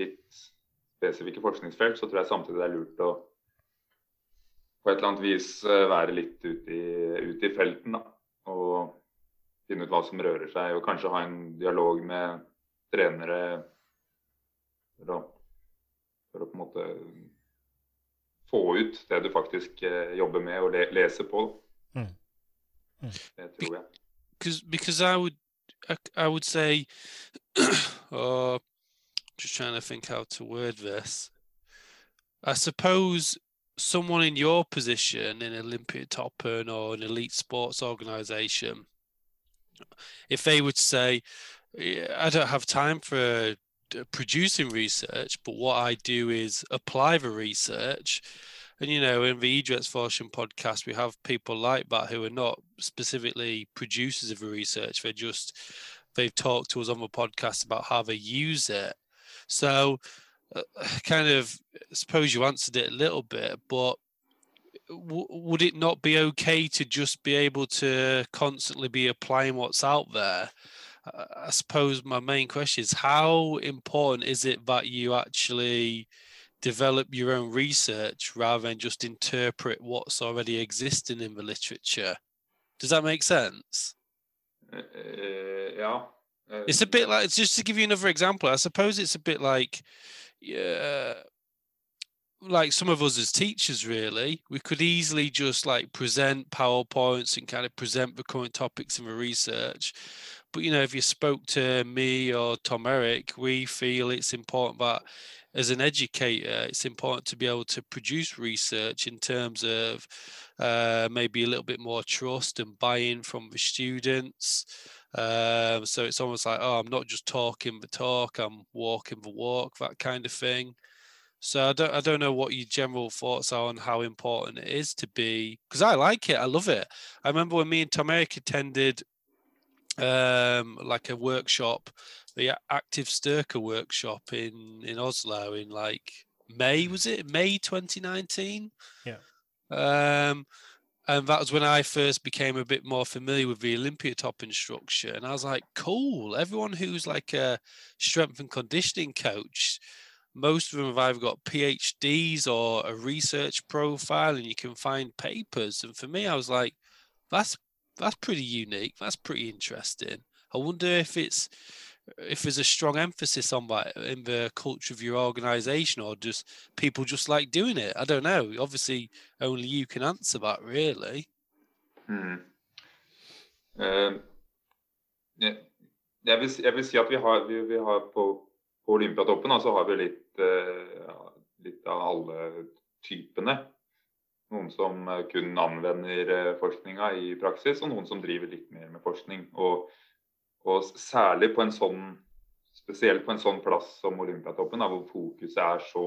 ditt spesifikke forskningsfelt, så tror jeg samtidig det er lurt å på et eller annet vis eh, være litt ute i, ute i felten. da, Og finne ut hva som rører seg, og kanskje ha en dialog med trenere for å, for å på en måte få ut det du faktisk eh, jobber med og le, leser på. Mm. Because because I would I, I would say oh just trying to think how to word this. I suppose someone in your position in Olympic Toppen or an elite sports organization, if they would say, "Yeah, I don't have time for uh, producing research, but what I do is apply the research. And you know, in the Idrettsforskning podcast, we have people like that who are not specifically producers of the research. They're just they've talked to us on the podcast about how they use it. So, uh, kind of, suppose you answered it a little bit, but w- would it not be okay to just be able to constantly be applying what's out there? I suppose my main question is how important is it that you actually develop your own research rather than just interpret what's already existing in the literature? Does that make sense? Eh, eh, ja. eh, It's a bit like just to give you another example. I suppose it's a bit like, yeah, like some of us as teachers. Really, we could easily just like present powerpoints and kind of present the current topics in the research. But you know, if you spoke to me or Tom Eric, we feel it's important that as an educator, it's important to be able to produce research in terms of uh, maybe a little bit more trust and buy-in from the students. Um, so it's almost like, oh, I'm not just talking the talk, I'm walking the walk, that kind of thing. So I don't, I don't know what your general thoughts are on how important it is to be, because I like it, I love it. I remember when me and Tom Eric attended um, like a workshop, the Active Sturker workshop in in Oslo in like May, was it May 2019? Yeah. Um, and that was when I first became a bit more familiar with the Olympia top instruction. And I was like, cool. Everyone who's like a strength and conditioning coach, most of them have either got PhDs or a research profile, and you can find papers. And for me, I was like, that's that's pretty unique. That's pretty interesting. I wonder if it's if there's a strong emphasis on that in the culture of your organization or just people just like doing it. I don't know. Obviously, only you can answer that, really. Mm. Eh, jeg, jeg, vil, jeg vil si at vi har, vi, vi har på, på Olympiatoppen da, så har vi litt, ja, litt av alle typene. Noen som eh, kun anvender eh, forskninga i praksis, og noen som driver litt mer med forskning. Og, og særlig på en sånn spesielt på en sånn plass som Olympiatoppen, hvor fokuset er så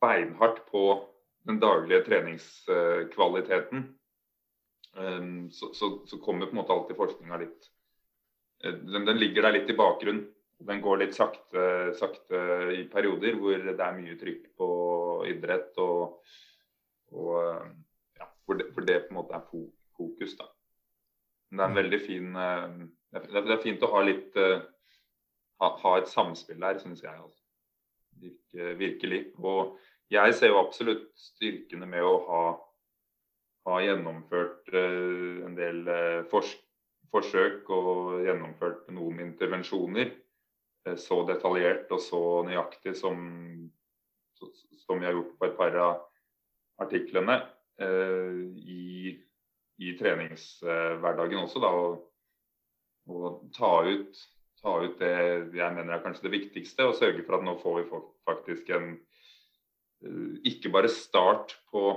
beinhardt på den daglige treningskvaliteten, ehm, så, så, så kommer på en måte alltid forskninga litt den, den, ligger der litt i bakgrunnen. Den går litt sakte, sakte, i perioder hvor det er mye trykk på idrett og, og ja, hvor, det, hvor, det, på en måte er fokus. da. Men det er en mm. veldig fin eh, Det er fint å ha litt eh, ha, ha et samspill der, syns jeg. Altså. Virke, virkelig. Og jeg ser jo absolutt styrkene med å ha, ha gjennomført uh, en del uh, forsk forsøk og gjennomført noen intervensjoner uh, så detaljert og så nøyaktig som, som vi har gjort på et par av artiklene eh, i, i, treningshverdagen også. Da, og, ta, ut, ta, ut, det jeg mener er kanskje det viktigste, og sørge for at nå får vi faktisk en eh, ikke bare start på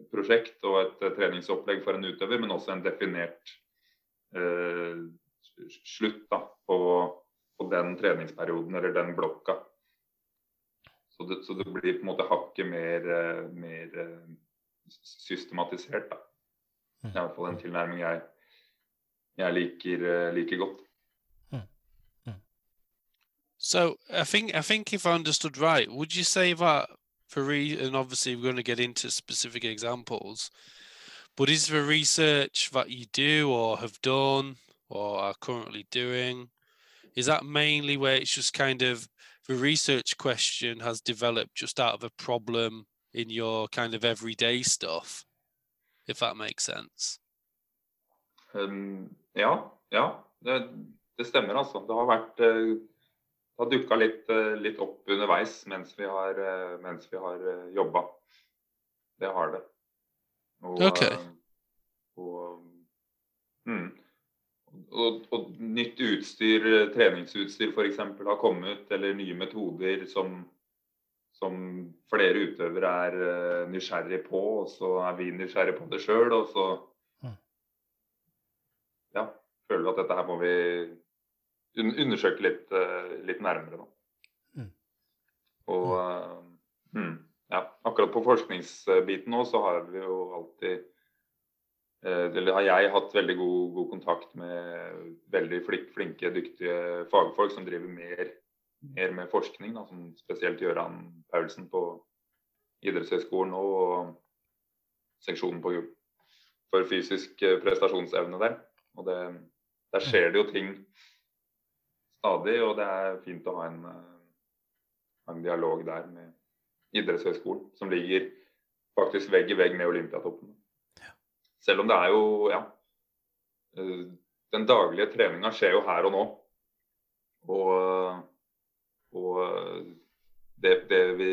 et prosjekt og et treningsopplegg for en utøver, men også en definert eh, slutt da, på, på, den treningsperioden eller den blokka. Så det, så det, blir på en måte hakket mer, mer eh, systematisert. da. Det er i hvert fall en tilnærming jeg, jeg liker, eh, liker godt. So I think I think if I understood right, would you say that for re- and obviously we're going to get into specific examples, But is the research that you do or have done or are currently doing? Is that mainly where it's just kind of the research question has developed just out of a problem in your kind of everyday stuff, if that makes sense? Um, ja, ja. Det, det, stemmer altså. Det har vært Det har dukka litt, uh, litt, opp underveis mens vi har, uh, mens vi har jobba. Det har det. Og, okay. Og, og, nytt utstyr, treningsutstyr f.eks. har kommet, eller nye metoder som, som flere utøvere er uh, nysgjerrig på, og så er vi nysgjerrig på det sjøl. Og så mm. ja, føler vi at dette her må vi undersøke litt, uh, litt nærmere. Da. Mm. Og uh, mm ja, akkurat på forskningsbiten nå så har vi jo alltid eh, eller har jeg hatt veldig god, god kontakt med veldig flinke, dyktige fagfolk som driver mer, mer med forskning. Da, som spesielt Gøran Paulsen på idrettshøyskolen og seksjonen på, for fysisk eh, prestasjonsevne der. Og det, der skjer det jo ting stadig, og det er fint å ha en, eh, en dialog der med idrettshøyskolen, som ligger faktisk vegg i vegg med Olympiatoppen. Selv om det er jo ja, eh, Den daglige treninga skjer jo her og nå. Og, og det, det, vi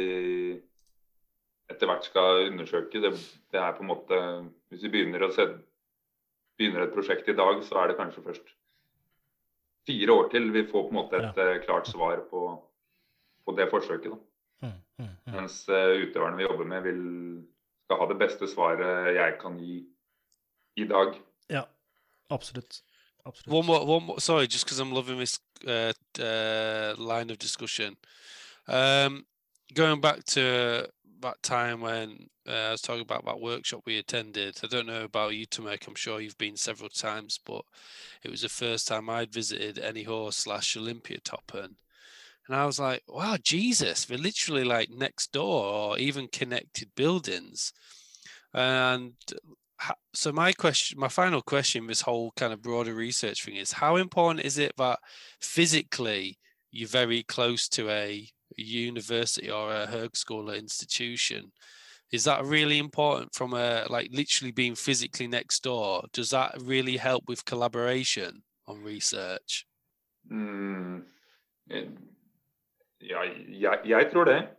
etter hvert skal undersøke, det, det, er på en måte Hvis vi begynner, se, begynner et prosjekt i dag, så er det kanskje først fire år til vi får på en måte et ja. Eh, klart svar på, på det forsøket. Mm, mm, mm. Mens uh, utøverne vi jobber med, vil, skal ha det beste svaret jeg kan gi i dag. Ja, absolutt. absolutt. One more, one more, sorry, just because I'm loving this uh, uh, line of discussion. Um, going back to that time when uh, I was talking about that workshop we attended. I don't know about you, Tomek. I'm sure you've been several times, but it was the first time I'd visited any horse slash Olympia Toppen. And I was like, wow, Jesus, they're literally like next door or even connected buildings. And so my question, my final question, this whole kind of broader research thing is how important is it that physically you're very close to a, university or a Högskola institution? Is that really important from a like literally being physically next door? Does that really help with collaboration on research? Mm, Ja, jeg, jeg, tror det.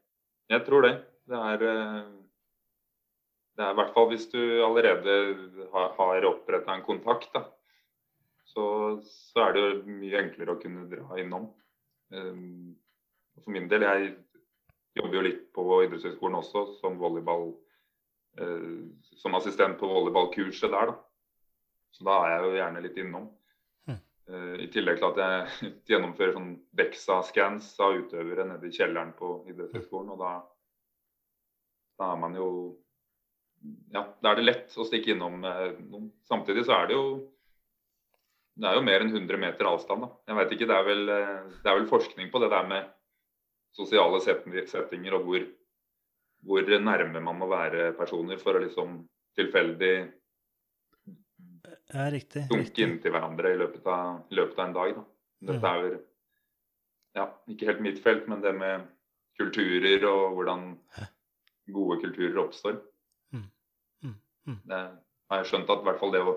Jeg tror det. Det er, eh, det er i hvert fall hvis du allerede har, har oppretta en kontakt, da. Så, så, er det jo mye enklere å kunne dra innom. Um, for min del, jeg jobber jo litt på idrettshøyskolen også som volleyball, eh, som assistent på volleyballkurset der, da. Så da er jeg jo gjerne litt innom. Hm. Eh, I tillegg til at jeg gjennomfører sånn Bexa-scans av utøvere nede i kjelleren på idrettshøyskolen. Og da, da er man jo Ja, da er det lett å stikke innom eh, noen. Samtidig så er det jo det er jo mer enn 100 meter avstand. da. Jeg vet ikke, Det er vel, eh, det er vel forskning på det der med sosiale settinger og hvor, hvor nærme man må være personer for å liksom tilfeldig Ja, riktig. dunke inntil hverandre i løpet av, i løpet av en dag. da. Dette er ja, ikke helt mitt felt, men det med kulturer og hvordan gode kulturer oppstår. Mm. Mm. Mm. Det har jeg skjønt at i hvert fall det å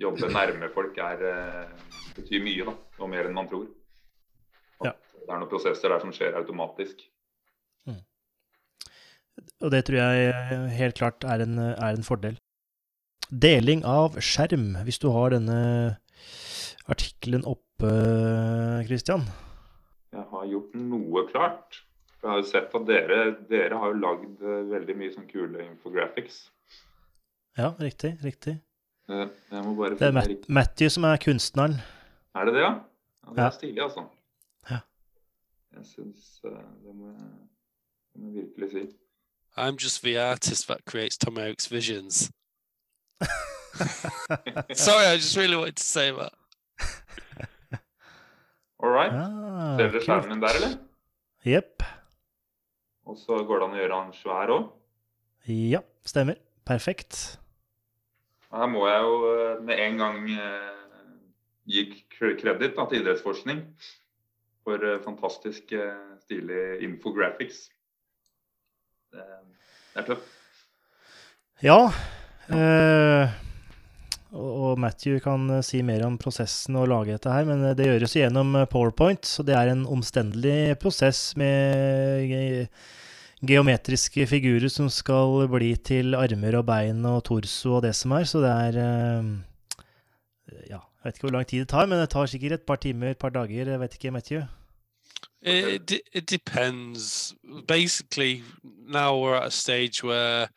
jobbe nærme folk er, eh, betyr mye, da, og mer enn man tror. Ja. Det er noen prosesser der som skjer automatisk. Og det tror jeg helt klart er en, er en fordel. Deling av skjerm, hvis du har denne artikkelen oppe, Christian. Jeg har gjort noe klart. Jeg har jo sett at dere, dere har lagd eh, veldig mye sånn kule infographics. Ja, riktig, riktig. Jeg, Jeg må bare Det er Matt Matthew som er kunstneren. Er det det, ja? ja det Ja. er stilig, altså. Ja. Jeg syns eh, Det må jeg, må virkelig si. I'm just the artist that creates Tom Eric's visions. Sorry, I just really wanted to say that. All right. Ah, Ser dere skjermen der, eller? Jepp. Og så går det an å gjøre han svær òg. Ja, stemmer. Perfekt. Her må jeg jo eh, med en gang eh, gi kre- kreditt til idrettsforskning for eh, fantastisk stilig infographics. Det, er tøft. Ja. eh, og Matthew kan si mer om prosessen og lage dette her, men det gjøres gjennom PowerPoint, så det er en omstendelig prosess med geometriske figurer som skal bli til armer og bein og torso og det som er, så det er eh, Ja, jeg vet ikke hvor lang tid det tar, men det tar sikkert et par timer, et par dager, jeg vet ikke, Matthew. It, it, it depends. Basically, now we're at a stage where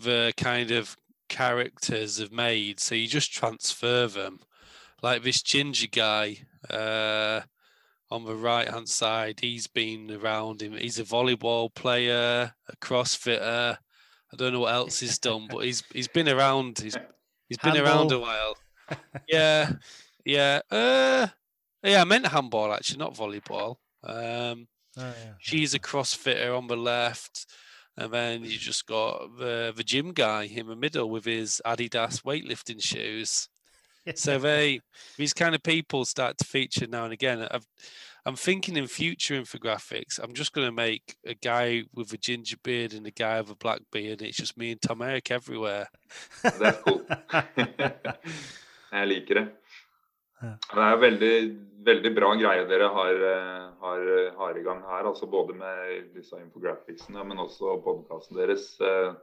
the kind of characters have made, so you just transfer them. Like this ginger guy uh, on the right hand side, he's been around him. He's a volleyball player, a CrossFitter. I don't know what else he's done, but he's he's been around. He's he's been around a while. Yeah, yeah. Uh, yeah, I meant handball actually, not volleyball. Um, she's a CrossFitter on the left, and then you just got the the gym guy in the middle with his Adidas weightlifting shoes. So they these kind of people start to feature now and again. I've, I'm thinking in future infographics, I'm just going to make a guy with a ginger beard and a guy with a black beard. It's just me and Tom Eric everywhere. Det er cool. jeg liker det. Ja. Det er veldig, veldig bra greie dere har, har, har i gang her. altså Både med disse infographicsene, men også podkasten deres. eh,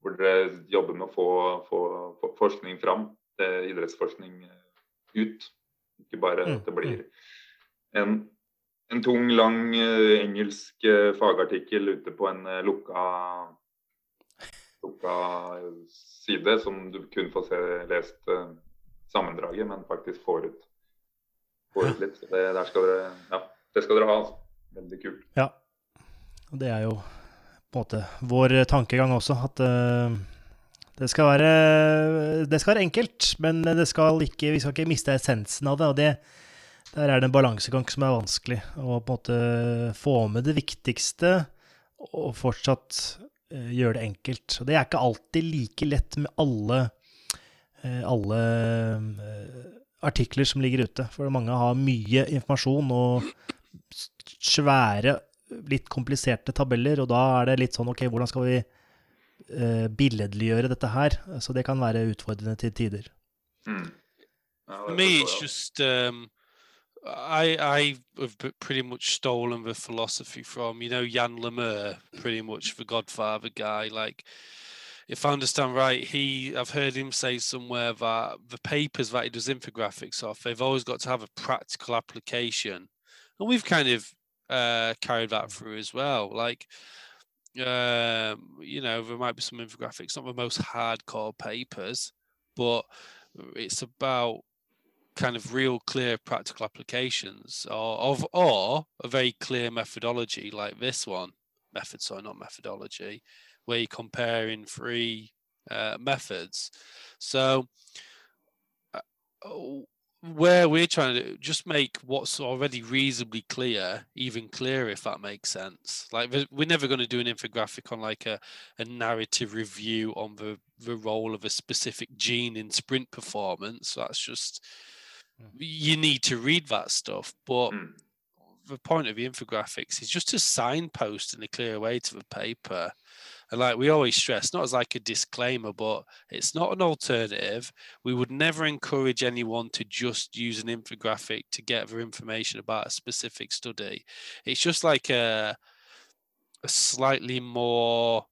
Hvor dere jobber med å få, få, få forskning fram. Eh, Idrettsforskning eh, ut. Ikke bare Mm, at det blir en, en tung, lang eh, engelsk eh, fagartikkel ute på en lukka lukka side som du kun får se lest sammendraget, men faktisk får ut, får ut litt. Så det, skal dere, ja, det skal dere ha. altså. Veldig kult. Ja. Og det er jo på en måte vår tankegang også, at eh, det skal være Det skal være enkelt, men skal ikke, vi skal ikke miste essensen av det. Og det, der er det en balansegang som er vanskelig. Å på en måte få med det viktigste og fortsatt eh, gjøre det enkelt. Og det er ikke alltid like lett med alle, eh, alle eh, artikler som ligger ute. For mange har mye informasjon og svære, litt kompliserte tabeller, og da er det litt sånn OK, hvordan skal vi billedliggjøre dette her? Så det kan være utfordrende til tider. Mm. For me, it's just um, I I have pretty much stolen the philosophy from you know Jan Lemur, pretty much the Godfather guy. Like, if I understand right, he I've heard him say somewhere that the papers that he does infographics off, they've always got to have a practical application, and we've kind of uh, carried that through as well. Like, Um, you know, there might be some infographics, not the most hardcore papers, but it's about kind of real clear practical applications or of or a very clear methodology like this one method sorry not methodology where you're comparing three uh, methods. So uh, oh, where we're trying to just make what's already reasonably clear even clearer if that makes sense like we're never going to do an infographic on like a, a narrative review on the, the role of a specific gene in sprint performance that's just mm. you need to read that stuff but mm. the point of the infographics is just to signpost in a clear way to the paper and like we always stress, not as like a disclaimer, but it's not an alternative. We would never encourage anyone to just use an infographic to get their information about a specific study. It's just like a, a slightly more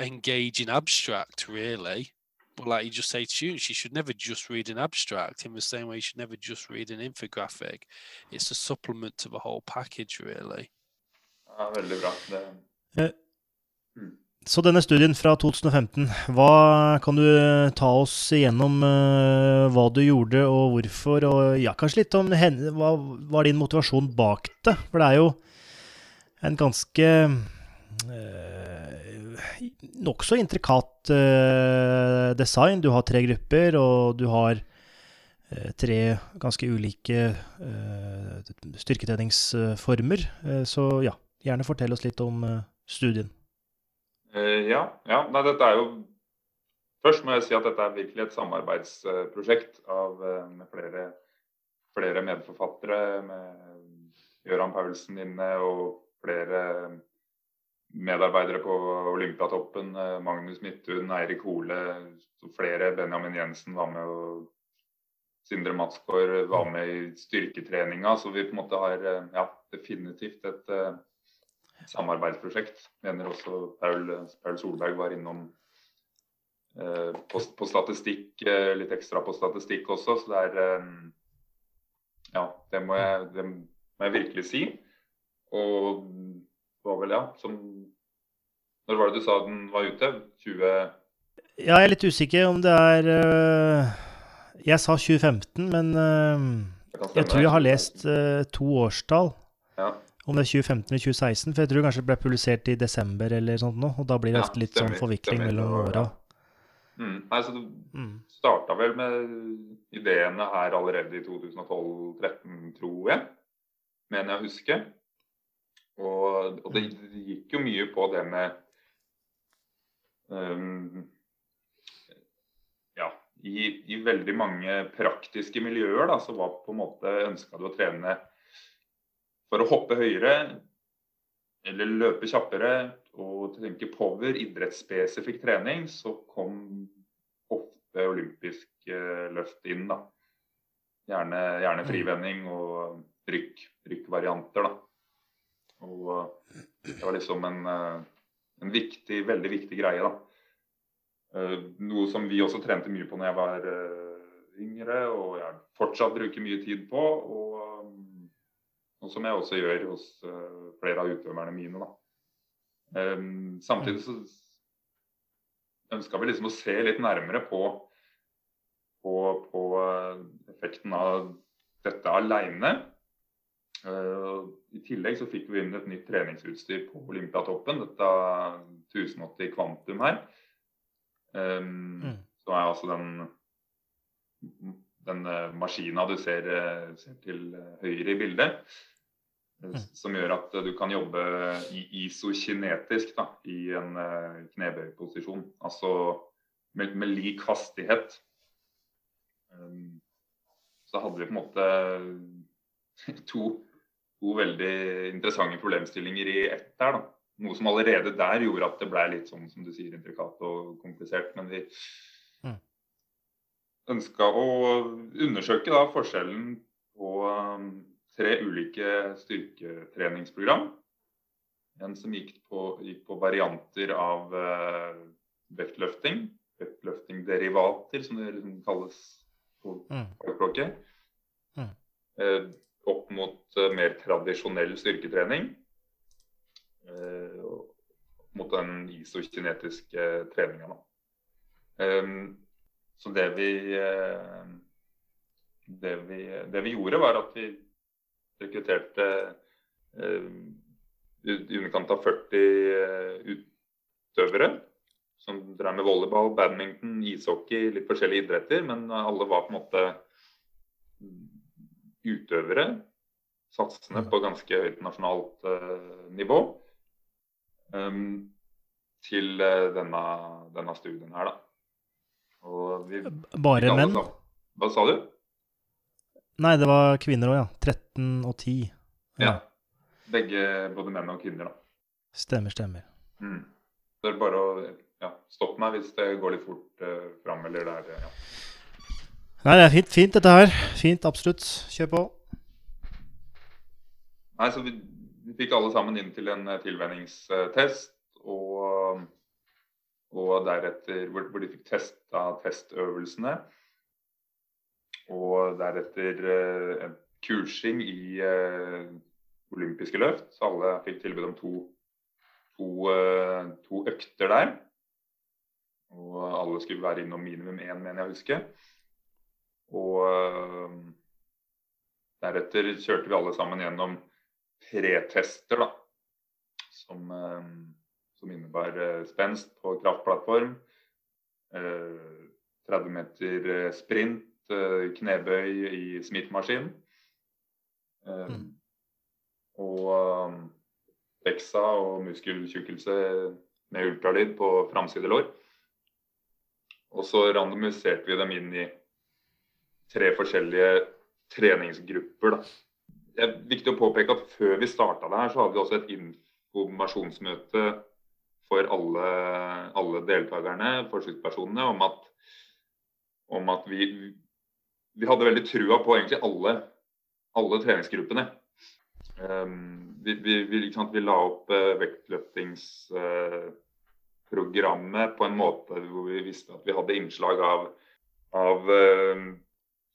engaging abstract, really. But like you just say to students, you should never just read an abstract in the same way you should never just read an infographic. It's a supplement to the whole package, really. Ja, veldig bra. Det... Uh, Så denne studien fra 2015, hva kan du ta oss igjennom uh, hva du gjorde og hvorfor? Og ja, kanskje litt om henne, hva var din motivasjon bak det? For det er jo en ganske uh, nokså intrikat uh, design. Du har tre grupper, og du har tre ganske ulike styrketreningsformer. så ja, gjerne fortell oss litt om studien. Eh, ja, ja. Nei, dette er jo Først må jeg si at dette er virkelig et samarbeidsprosjekt av, eh, med flere, flere, medforfattere. Med Gøran Paulsen inne og flere medarbeidere på Olympiatoppen. Eh, Magnus Midthun, Eirik Hole, flere. Benjamin Jensen var med. og Sindre Matsgaard var med i styrketreninga. Så vi på en måte har ja, definitivt et samarbeidsprosjekt. Mener også Paul, Paul Solberg var innom eh, på, på, statistikk, eh, litt ekstra på statistikk også. Så det er eh, Ja, det må, jeg, det må jeg virkelig si. Og var vel, ja, som Når var det du sa den var ute? 20... Ja, jeg er litt usikker om det er uh, Jeg sa 2015, men uh, jeg tror jeg har lest uh, to årstall. Ja om det er 2015 eller 2016, for jeg tror kanskje det ble publisert i desember eller sånt nå, og da blir det ofte litt sånn forvikling mellom åra. Mm. Nei, så Du mm. starta vel med ideene her allerede i 2012-2013, tror jeg. Mener jeg å huske. Og, og, det gikk jo mye på det med um, Ja, i, i, veldig mange praktiske miljøer da, så var på en måte ønska du å trene for å hoppe høyere eller løpe kjappere og tenke power, idrettsspesifikk trening, så kom ofte olympisk eh, løft inn. da. Gjerne, gjerne mm. frivending og rykk, rykkvarianter. da. Og eh, det var liksom en, eh, en viktig, veldig viktig greie. da. Noe som vi også trente mye på når jeg var yngre, og jeg fortsatt bruker mye tid på. og og som jeg også gjør hos uh, flere av utøverne mine. Um, samtidig så ønska vi liksom å se litt nærmere på, på, på uh, effekten av dette aleine. Uh, I tillegg så fikk vi inn et nytt treningsutstyr på Olympiatoppen. Dette 1080 kvantum her. Um, mm. Som er altså den, den maskina du ser, ser til høyre i bildet. Mm. Som gjør at du kan jobbe isokinetisk da, i en knebøyposisjon. Altså med, med, lik hastighet. Um, så hadde vi på en måte to, to, veldig interessante problemstillinger i ett der. da. Noe som allerede der gjorde at det ble litt sånn som du sier, intrikat og komplisert. Men vi mm. Ønska å undersøke da forskjellen på um, tre ulike styrketreningsprogram. En som gikk på, gikk på varianter av uh, vektløfting. Vektløftingderivater, som det liksom kalles på mm. fagspråket. Mm. Uh, opp mot uh, mer tradisjonell styrketrening. mot den isokinetiske treninga. Um, så det vi, uh, det vi, det vi gjorde, var at vi rekrutterte uh, i underkant av 40 utøvere som drev med volleyball, badminton, ishockey, litt forskjellige idretter. Men alle var på en måte utøvere, satsende på ganske høyt nasjonalt uh, nivå. Um, til uh, denne, denne, studien her, da. Vi, Bare menn? Hva sa du? Nei, det var kvinner òg, ja. 13 og 10. Ja. ja. Begge, både menn og kvinner, da. Stemmer, stemmer. Mm. Det er bare å ja, stoppe meg hvis det går litt fort uh, fram eller der. Ja. Nei, det er fint, fint dette her. Fint, absolutt. Kjør på. Nei, så vi, vi fikk alle sammen inn til en tilvenningstest. Og, og deretter hvor, hvor, de fikk testa testøvelsene. Og deretter eh, kursing i eh, olympiske løft. Så alle fikk tilbud om to to, eh, to økter der. Og alle skulle være innom minimum én, mener jeg å huske. Og eh, deretter kjørte vi alle sammen gjennom pretester, da. Som, eh, som innebar spenst på kraftplattform, 30 meter sprint, knebøy i smittemaskin. Mm. Og DEXA og muskeltjukkelse med ultralyd på framside lår. Og så randomiserte vi dem inn i tre forskjellige treningsgrupper. Da. Det er viktig å påpeke at før vi starta det her, så hadde vi også et informasjonsmøte for alle, alle deltakerne, forsøkspersonene, om at, om at vi, vi, hadde veldig trua på egentlig alle, alle treningsgruppene. Um, vi, vi, vi, vi, la opp uh, vektløftingsprogrammet uh, på en måte hvor vi visste at vi hadde innslag av, av uh,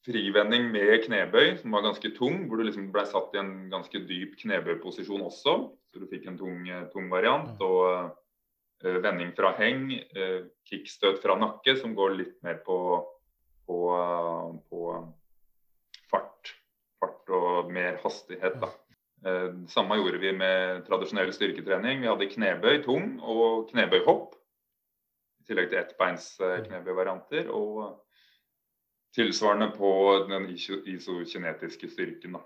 frivending med knebøy, som var ganske tung. Hvor du liksom ble satt i en ganske dyp knebøyposisjon også. Så du fikk en tung, tung variant. Og vending fra heng. kickstøt fra nakke, som går litt mer på, på, på fart. Fart og mer hastighet, da. Eh, samme gjorde vi med tradisjonell styrketrening. Vi hadde knebøy tung og knebøyhopp. I tillegg til ettbeins eh, knebøyvarianter. Og tilsvarende på den isokinetiske styrken. Da.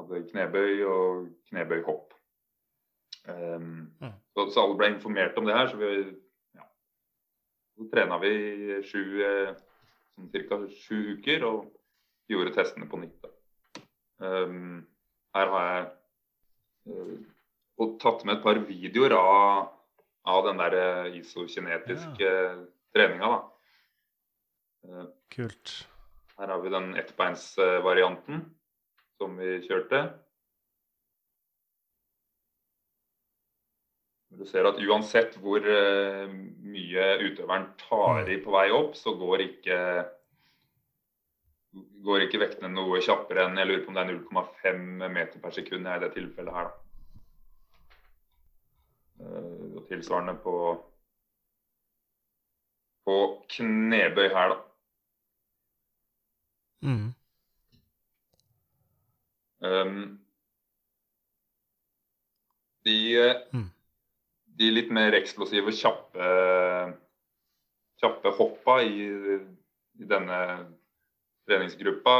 Hadde knebøy og knebøyhopp. Um, så, så, alle ble informert om det her. Så vi ja, så trena vi sju, eh, sånn ca. sju uker og gjorde testene på nytt. Um, her har jeg og tatt med et par videoer av, av den der eh, isokinetiske ja. treninga. da. Eh, Kult. Her har vi den ettbeinsvarianten som vi kjørte. Du ser at uansett hvor uh, mye utøveren tar i på vei opp, så går ikke, går ikke vektene noe kjappere enn jeg lurer på om det er 0,5 meter per sekund i det tilfellet her. Eh, og tilsvarende på, på knebøy her, da. Mm. Um, de, mm. De, litt mer eksplosive, kjappe, kjappe hoppa i, i, denne treningsgruppa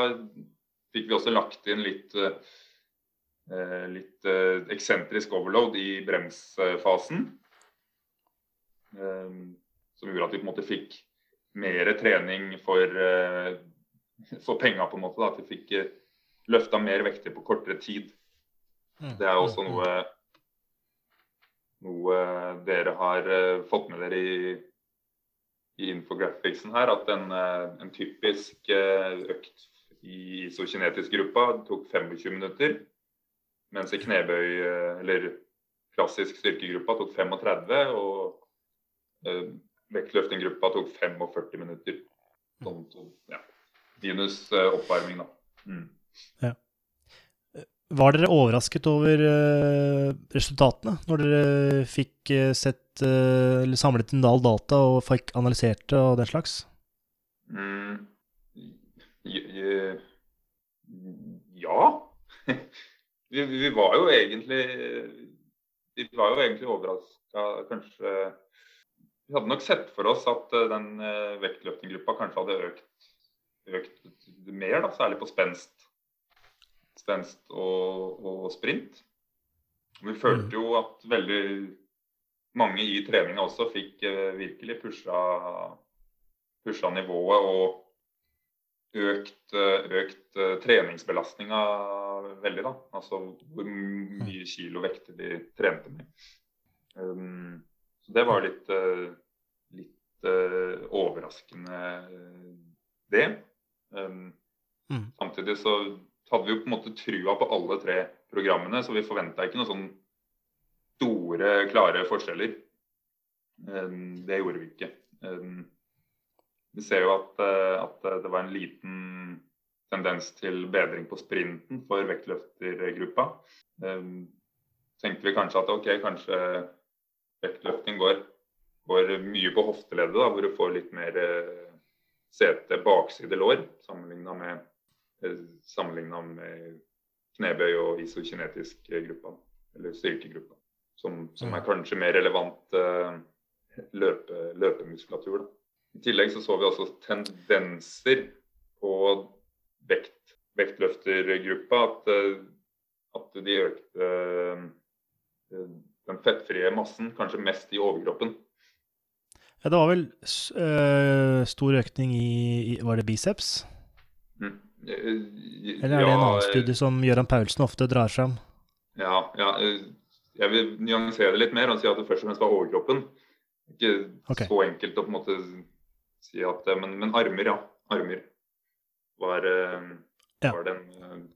fikk vi også lagt inn litt Eh, litt eh, eksentrisk overload i bremsfasen. Eh, som gjorde at vi på en måte fikk mer trening for, for penga, på en måte. Da. At vi fikk løfta mer vekter på kortere tid. Mm. Det er også noe, noe dere har fått med dere i, i infographicsen her. At en, en typisk økt i isokinetisk gruppa tok 25 minutter. Mens i knebøy, eh, eller klassisk styrkegruppa, tok 35. Og eh, vektløftinggruppa tok 45 minutter. Sånn, ja. Minus eh, oppvarming, da. Mm. Ja. Var dere overrasket over uh, resultatene når dere fikk uh, sett uh, eller samlet inn all data og fikk analysert det og den slags? Mm. Ja. vi, vi, var jo egentlig Vi var jo egentlig overraska, kanskje Vi hadde nok sett for oss at den vektløftinggruppa kanskje hadde økt, økt mer, da, særlig på spenst spenst og, og, sprint. Vi følte jo at veldig mange i treninga også fikk eh, virkelig pusha, pusha, nivået og økt, eh, økt uh, treningsbelastninga veldig. da, Altså hvor mye kilo vekter de trente med. Um, så det var litt, litt uh, overraskende, det. Um, mm. Samtidig så hadde vi jo på en måte trua på alle tre programmene, så vi forventa ikke noen sånn store, klare forskjeller. Ehm, det gjorde vi ikke. Ehm, vi ser jo at, eh, at, det var en liten tendens til bedring på sprinten for vektløftergruppa. Ehm, tenkte vi kanskje at ok, kanskje vektløfting går, går mye på hofteleddet, da, hvor du får litt mer eh, sete bakside lår sammenligna med sammenligna med knebøy og isokinetisk gruppa, eller styrkegruppa. Som, som er kanskje mer relevant uh, løpe, løpemuskulatur. Da. I tillegg så, så vi også tendenser på vekt, vektløftergruppa. At, uh, at de økte den fettfrie massen kanskje mest i overkroppen. Ja, det var vel stor økning i Var det biceps? Mm. Eh, Eller er det en annen studie som Gøran Paulsen ofte drar fram? Ja, ja, eh, jeg vil nyansere det litt mer og si at det først og fremst var overkroppen. Ikke okay. så enkelt å på en måte si at Men, men armer, ja. Armer var, eh, ja. var den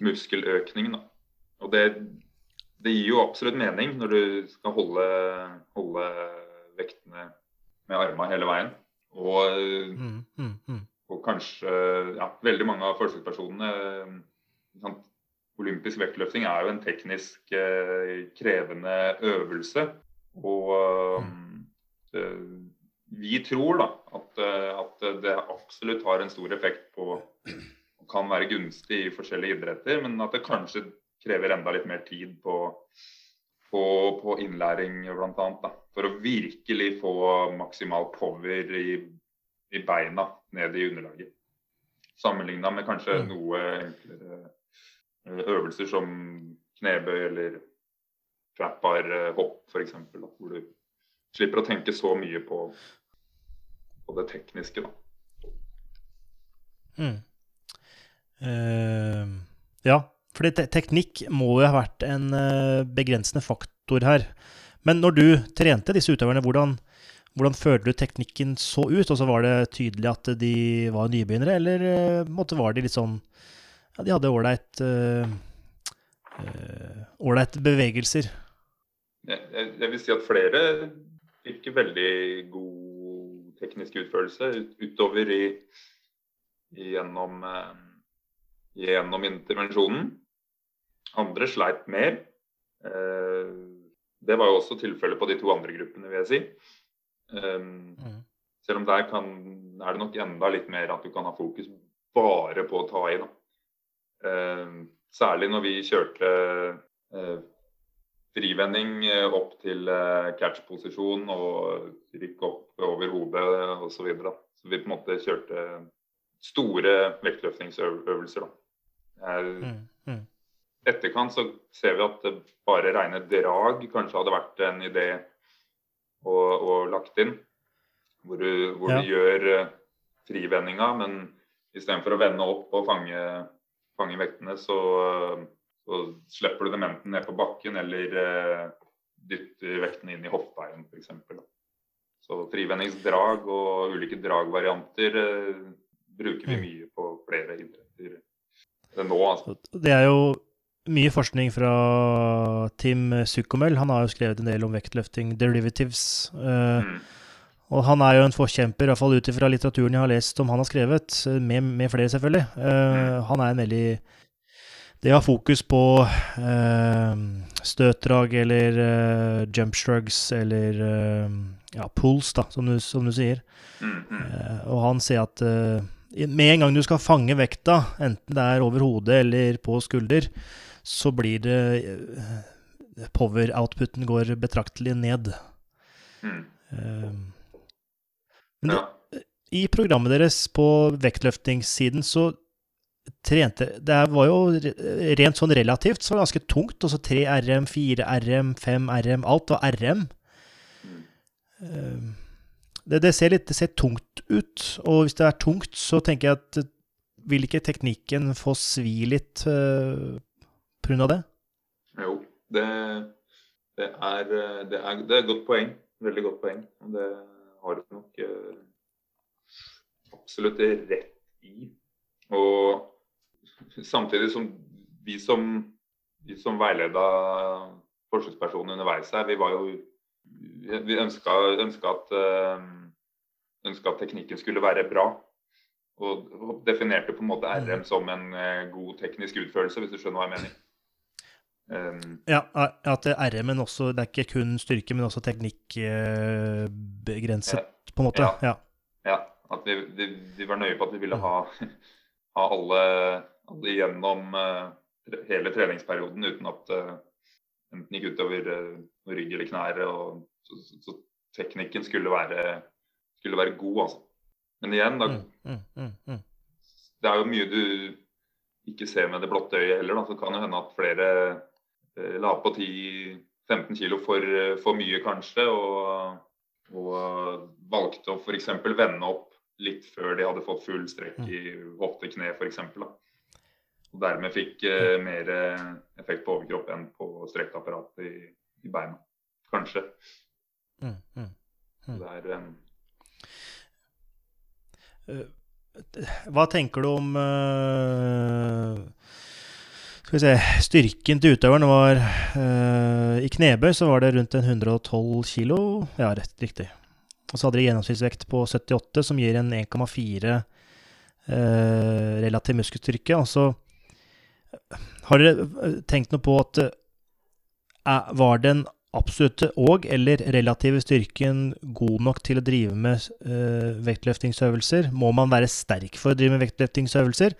muskeløkningen, da. Og det, det, gir jo absolutt mening når du skal holde, holde vektene med armene hele veien. Og mm, mm, mm og kanskje ja, veldig mange av forsøkspersonene eh, Olympisk vektløfting er jo en teknisk eh, krevende øvelse. Og eh, vi tror da at, eh, at, det absolutt har en stor effekt på og kan være gunstig i forskjellige idretter, men at det kanskje krever enda litt mer tid på, på, på innlæring bl.a. For å virkelig få maksimal power i i beina ned i underlaget. Sammenligna med kanskje mm. noe enklere eh, øvelser som knebøy eller trapbar eh, hopp f.eks. Hvor du slipper å tenke så mye på, på det tekniske. da. Mm. Uh, ja, for te teknikk må jo ha vært en uh, begrensende faktor her. Men når du trente disse utøverne, hvordan, hvordan følte du teknikken så ut? Og så Var det tydelig at de var nybegynnere, eller uh, måtte var de litt sånn Ja, de hadde ålreit uh, uh, bevegelser? Jeg, jeg, vil si at flere fikk veldig god teknisk utførelse utover i, gjennom, gjennom intervensjonen. Andre sleit mer. Det var jo også tilfellet på de to andre gruppene, vil jeg si. Um, mm. Selv om der kan, er det nok enda litt mer at du kan ha fokus bare på å ta i. Um, særlig når vi kjørte uh, frivending eh, opp til uh, catch-posisjon og rykk opp over hodet osv. Så, videre, så vi på en måte kjørte store vektløftningsøvelser. Mm. Mm. etterkant så ser vi at bare rene drag kanskje hadde vært en idé og, og lagt inn. Hvor du, hvor ja. du gjør uh, frivendinga, men istedenfor å vende opp og fange, fange vektene, så, uh, så, slipper du dem enten ned på bakken eller uh, dytter vektene inn i hoftveien f.eks. Så frivendingsdrag og ulike dragvarianter bruker vi mm. mye på flere idretter nå. Altså. Det er jo mye forskning fra Tim Sukomel. Han har jo skrevet en del om vektløfting derivatives. Uh, mm. Og han er jo en forkjemper, iallfall ut ifra litteraturen jeg har lest som han har skrevet, med, med flere selvfølgelig. Uh, han er en veldig det har fokus på eh, støtdrag eller eh, jump shrugs eller eh, ja, pulls, da, som du, som du sier. Mm, mm. Eh, og han sier at eh, med en gang du skal fange vekta, enten det er over hodet eller på skulder, så blir det eh, Power-outputen går betraktelig ned. Mm. Eh, men det, Ja. i programmet deres på vektløftingssiden så trente Det var jo re- rent sånn relativt så var det ganske tungt. Altså 3 RM, 4 RM, 5 RM. Alt var RM. Mm. Eh, Det, det, ser litt, det ser tungt ut, og hvis det er tungt, så tenker jeg at eh, vil ikke teknikken få svi litt uh, pga. det? Jo, det, det, er, det, er, det er et godt poeng. Veldig godt poeng. Det har du nok eh, absolutt rett i. Og samtidig som vi som, vi som veileda forsøkspersonen underveis her, vi var jo Vi ønska, ønska, at, eh, ønska at teknikken skulle være bra. Og definerte på en måte RM som en eh, god teknisk utførelse, hvis du skjønner hva jeg mener. Um, Ja, at RM-en også Det er ikke kun styrke, men også teknikkbegrenset, på en måte. Ja. Ja. Ja, at vi, vi, vi var nøye på at vi ville ha, ha alle, alle gjennom uh, hele treningsperioden uten at det enten gikk utover uh, rygg eller knær. Og, så, så, så teknikken skulle være, skulle være god, altså. Men igjen, da, Mm, mm, mm, mm. det er jo mye du ikke ser med det blotte øyet heller. Da. Så kan det hende at flere eh, la på 10-15 kilo for, eh, for mye, kanskje. Og, og valgte å f.eks. vende opp litt før de hadde fått full strekk i hofte-kne f.eks. Og dermed fikk eh, mer eh, effekt på overkropp enn på strekkeapparatet i, i beina. Kanskje. Mm, mm. mm. det er eh, Hva tenker du om eh, Skal vi se Styrken til utøveren var uh, I knebøy så var det rundt 112 kilo. Ja, rett, riktig. Og så hadde de gjennomsnittsvekt på 78, som gir en 1,4 uh, relativ muskelstyrke. Og så har dere eh, tenkt noe på at uh, var det den absolutte og eller relative styrken god nok til å drive med eh, vektløftingsøvelser? Må man være sterk for å drive med vektløftingsøvelser?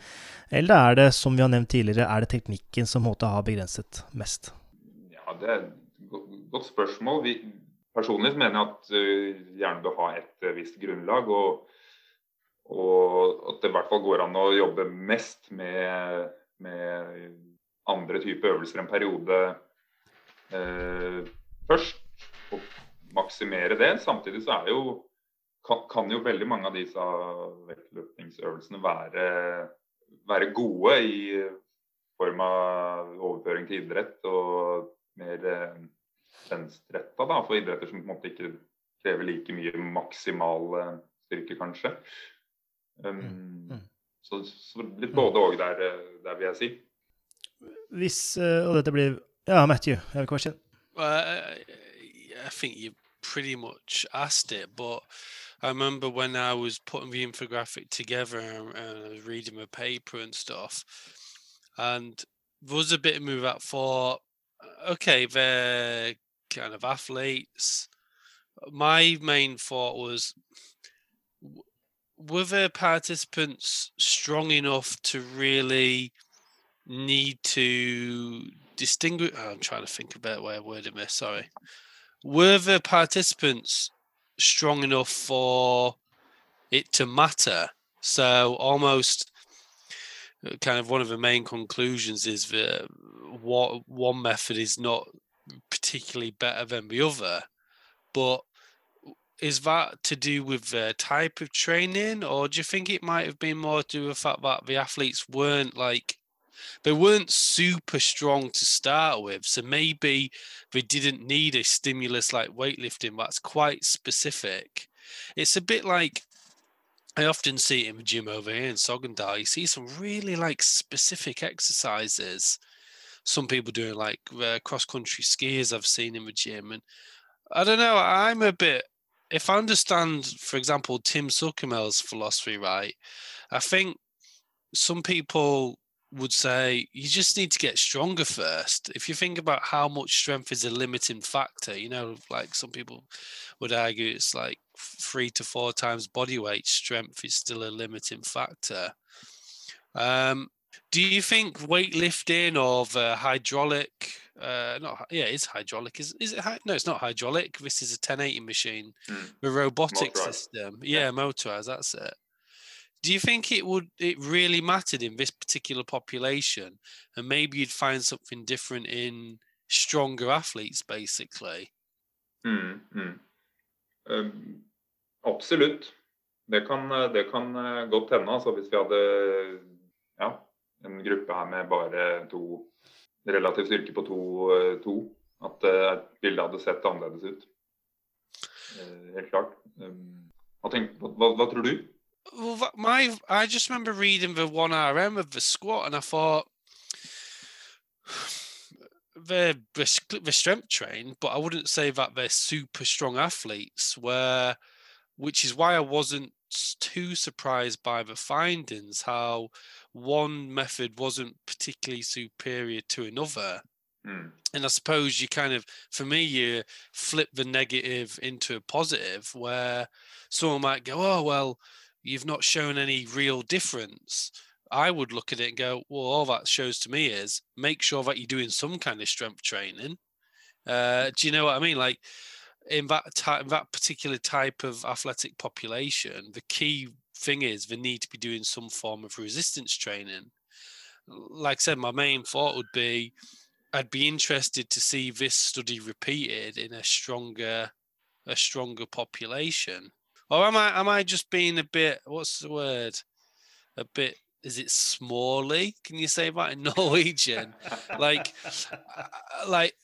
Eller er det, som vi har nevnt tidligere, er det teknikken som måtte ha begrenset mest? Ja, det er et godt spørsmål. Vi, personlig mener jeg at uh, gjerne bør ha et uh, visst grunnlag. Og, og at det i hvert fall går an å jobbe mest med, med andre typer øvelser en periode først. Og maksimere det. Samtidig så er jo kan, kan jo veldig mange av disse vektløpningsøvelsene være, være gode i form av overføring til idrett og mer eh, venstretta da, for idretter som på en måte ikke krever like mye maksimal eh, styrke, kanskje. Um, Mm, mm. Så, så litt både òg der, eh, der, vil jeg si. Hvis, eh, og dette blir Ja, Matthew, jeg vil question. Uh, I think you pretty much asked it, but I remember when I was putting the infographic together and, and I was reading the paper and stuff, and there was a bit of me that thought, okay, they're kind of athletes. My main thought was, were the participants strong enough to really need to distinguish? oh, I'm trying to think about way of wording this. Sorry. Were the participants strong enough for it to matter? So almost uh, kind of one of the main conclusions is that what one method is not particularly better than the other, but is that to do with the type of training, or do you think it might have been more to do with the fact that the athletes weren't like they weren't super strong to start with, so maybe they didn't need a stimulus like weightlifting that's quite specific. It's a bit like I often see it in the gym over here in Sogndal. You see some really like specific exercises. Some people doing like uh, cross country skiers I've seen in the gym, and I don't know. I'm a bit. If I understand, for example, Tim Suckermel's philosophy right, I think some people would say you just need to get stronger first. If you think about how much strength is a limiting factor, you know, like some people would argue it's like three to four times body weight, strength is still a limiting factor. Um, do you think weightlifting or the hydraulic, uh, not yeah, it's hydraulic. Is is it? Hy- no, it's not hydraulic. This is a 1080 machine, Mm. the robotic Motorized. system. Yeah, motorized. That's it. Do you think it would it really mattered in this particular population, and maybe you'd find something different in stronger athletes, basically? Mm, mm. Um, absolutt. Det kan, det kan eh, godt hende, altså, hvis vi hadde ja, en gruppe her med bare to relativ styrke på to, eh, to at eh, bildet hadde sett annerledes ut. Eh, Helt klart. Um, Hva, tenk, hva, hva tror du? Well, my I just remember reading the one RM of the squat, and I thought they're, they're strength trained, but I wouldn't say that they're super strong athletes. Where, which is why I wasn't too surprised by the findings. How one method wasn't particularly superior to another. Mm. And I suppose you kind of, for me, you flip the negative into a positive where someone might go, oh, well, you've not shown any real difference. I would look at it and go, well, all that shows to me is make sure that you're doing some kind of strength training. Uh, do you know what I mean? Like in that type, that particular type of athletic population, the key thing is they need to be doing some form of resistance training. Like I said, my main thought would be I'd be interested to see this study repeated in a stronger a stronger population. Or am I am I just being a bit what's the word? A bit is it smally? Can you say that in Norwegian? like uh, like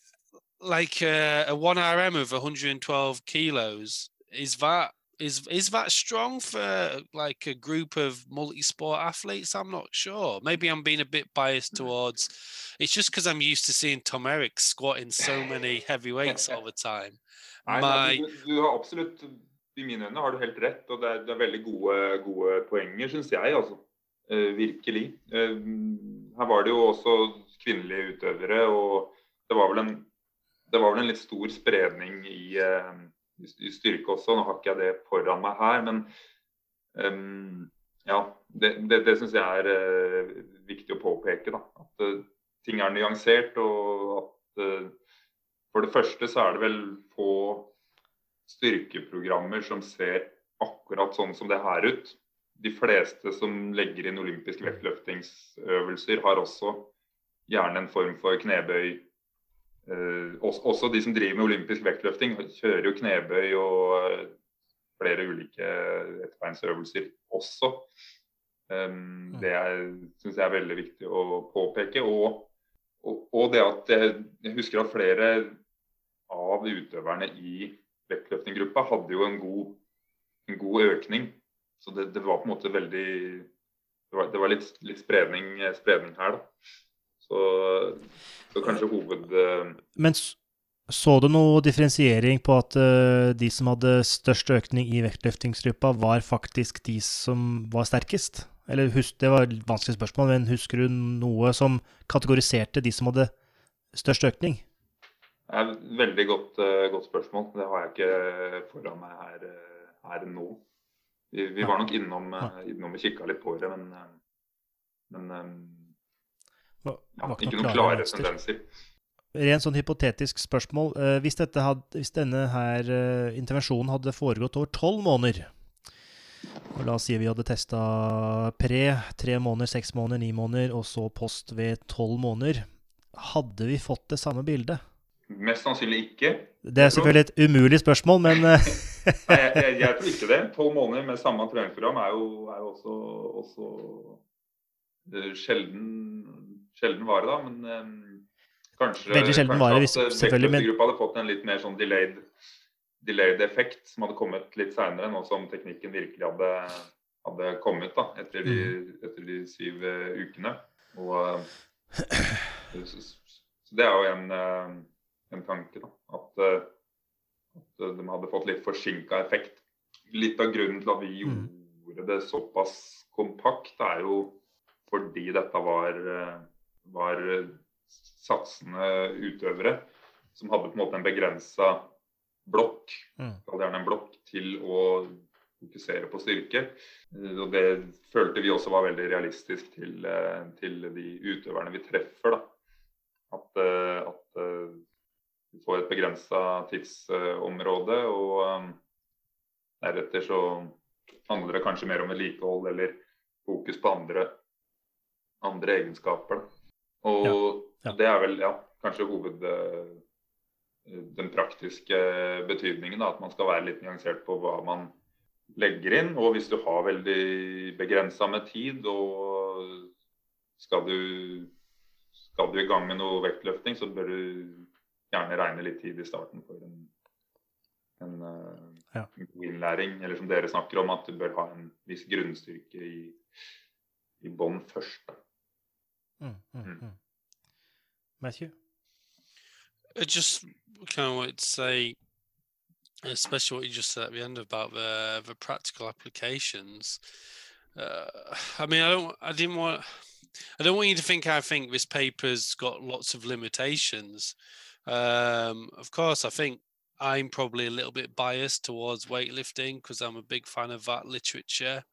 like uh, a one RM of 112 kilos is that is is that strong for like a group of multi-sport athletes i'm not sure maybe i'm being a bit biased towards it's just because i'm used to seeing tom eric squatting so many heavy weights all the time Nei, my nei, du, du har absolutt I mine øyne har du helt rett, og det er, det er veldig gode, gode poenger, syns jeg. altså. Eh, virkelig. Eh, her var det jo også kvinnelige utøvere, og det var vel en, var vel en litt stor spredning i, eh, i styrke også. Nå har ikke jeg det foran meg her, men eh, ja, det, det, det syns jeg er eh, viktig å påpeke. da, At eh, ting er nyansert, og at for det første så er det vel få styrkeprogrammer som ser akkurat sånn som det her ut. De fleste som legger inn olympiske vektløftingsøvelser, har også gjerne en form for knebøy. Eh, også, også de som driver med olympisk vektløfting, kjører jo knebøy og eh, flere ulike ettbeinsøvelser også. Um, det syns jeg er veldig viktig å påpeke. Og, og, og det at jeg, jeg husker at flere av utøverne i vektløftinggruppa hadde jo en god, en god økning. Så det, det var på en måte veldig Det var, det var litt, litt spredning, spredning her, da. Så, så kanskje hoved... eh, Men så du noe differensiering på at eh, de som hadde størst økning i vektløftingsgruppa, var faktisk de som var sterkest? Eller husk, Det var et vanskelig spørsmål, men husker du noe som kategoriserte de som hadde størst økning? Det er et veldig godt, eh, godt spørsmål. Det har jeg ikke foran meg her, eh, her nå. Vi, vi var nok innom, eh, innom og kikka litt på det, men, men ja, ikke noen klare tendenser. Rent sånn hypotetisk spørsmål. hvis, dette had, hvis denne her intervensjonen hadde foregått over tolv måneder og La oss si vi hadde testa pre tre måneder, seks måneder, ni måneder, og så post ved tolv måneder. Hadde vi fått det samme bildet? Mest sannsynlig ikke. Det er selvfølgelig et umulig spørsmål, men eh, Nei, jeg, jeg, jeg tror ikke det. Tolv måneder med samme treningsprogram er jo, er jo også, også eh, sjelden, sjelden vare, da. Men um, kanskje, Veldig sjelden kanskje vare, hvis- selvfølgelig, men- hadde fått en litt mer sånn delayed, delayed effekt som hadde kommet litt seinere, nå som teknikken virkelig hadde, hadde kommet da, etter de, Mm. etter de syv uh, ukene. Og, uh, så, så det er jo en, eh, en tanke, da. At, eh, at eh, de hadde fått litt forsinka effekt. Litt av grunnen til at vi Mm. gjorde det såpass kompakt, er jo fordi dette var, var satsende utøvere som hadde på en måte en begrensa blokk, Mm. kall det gjerne en blokk, til å fokusere på styrke. Eh, Og det følte vi også var veldig realistisk til, eh, til de utøverne vi treffer. Da. At, eh, at får et begrensa tidsområde, og eh, deretter så handler det kanskje mer om vedlikehold eller fokus på andre, andre egenskaper. Og Ja, ja. det er vel ja, kanskje hoved eh, den praktiske betydningen. Da, at man skal være litt nyansert på hva man legger inn. Og hvis du har veldig begrensa med tid, og skal du, skal du i gang med noe vektløfting, så bør du gjerne regne litt tid i starten for en, en, eh, Ja. en god innlæring. Eller som dere snakker om, at du bør ha en viss grunnstyrke i, i bånn først. Da. Mm, mm, Mm. mm. Matthew? I just kind of wanted to say, especially what you just said at the end about the the practical applications. Uh, I mean, I don't, I didn't want, I don't want you to think I think this paper's got lots of limitations. Um, of course, I think I'm probably a little bit biased towards weightlifting because I'm a big fan of that literature.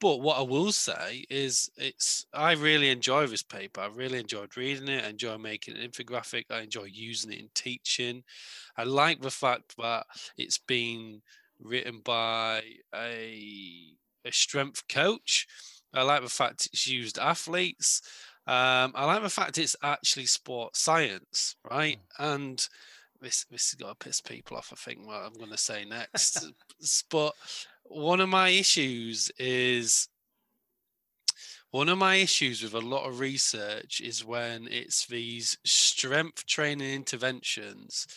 But what I will say is, it's I really enjoy this paper. I really enjoyed reading it. I enjoy making an infographic. I enjoy using it in teaching. I like the fact that it's been written by a a strength coach. I like the fact it's used athletes. Um, I like the fact it's actually sport science, right? And this this has got to piss people off. I think what I'm going to say next, but one of my issues is one of my issues with a lot of research is when it's these strength training interventions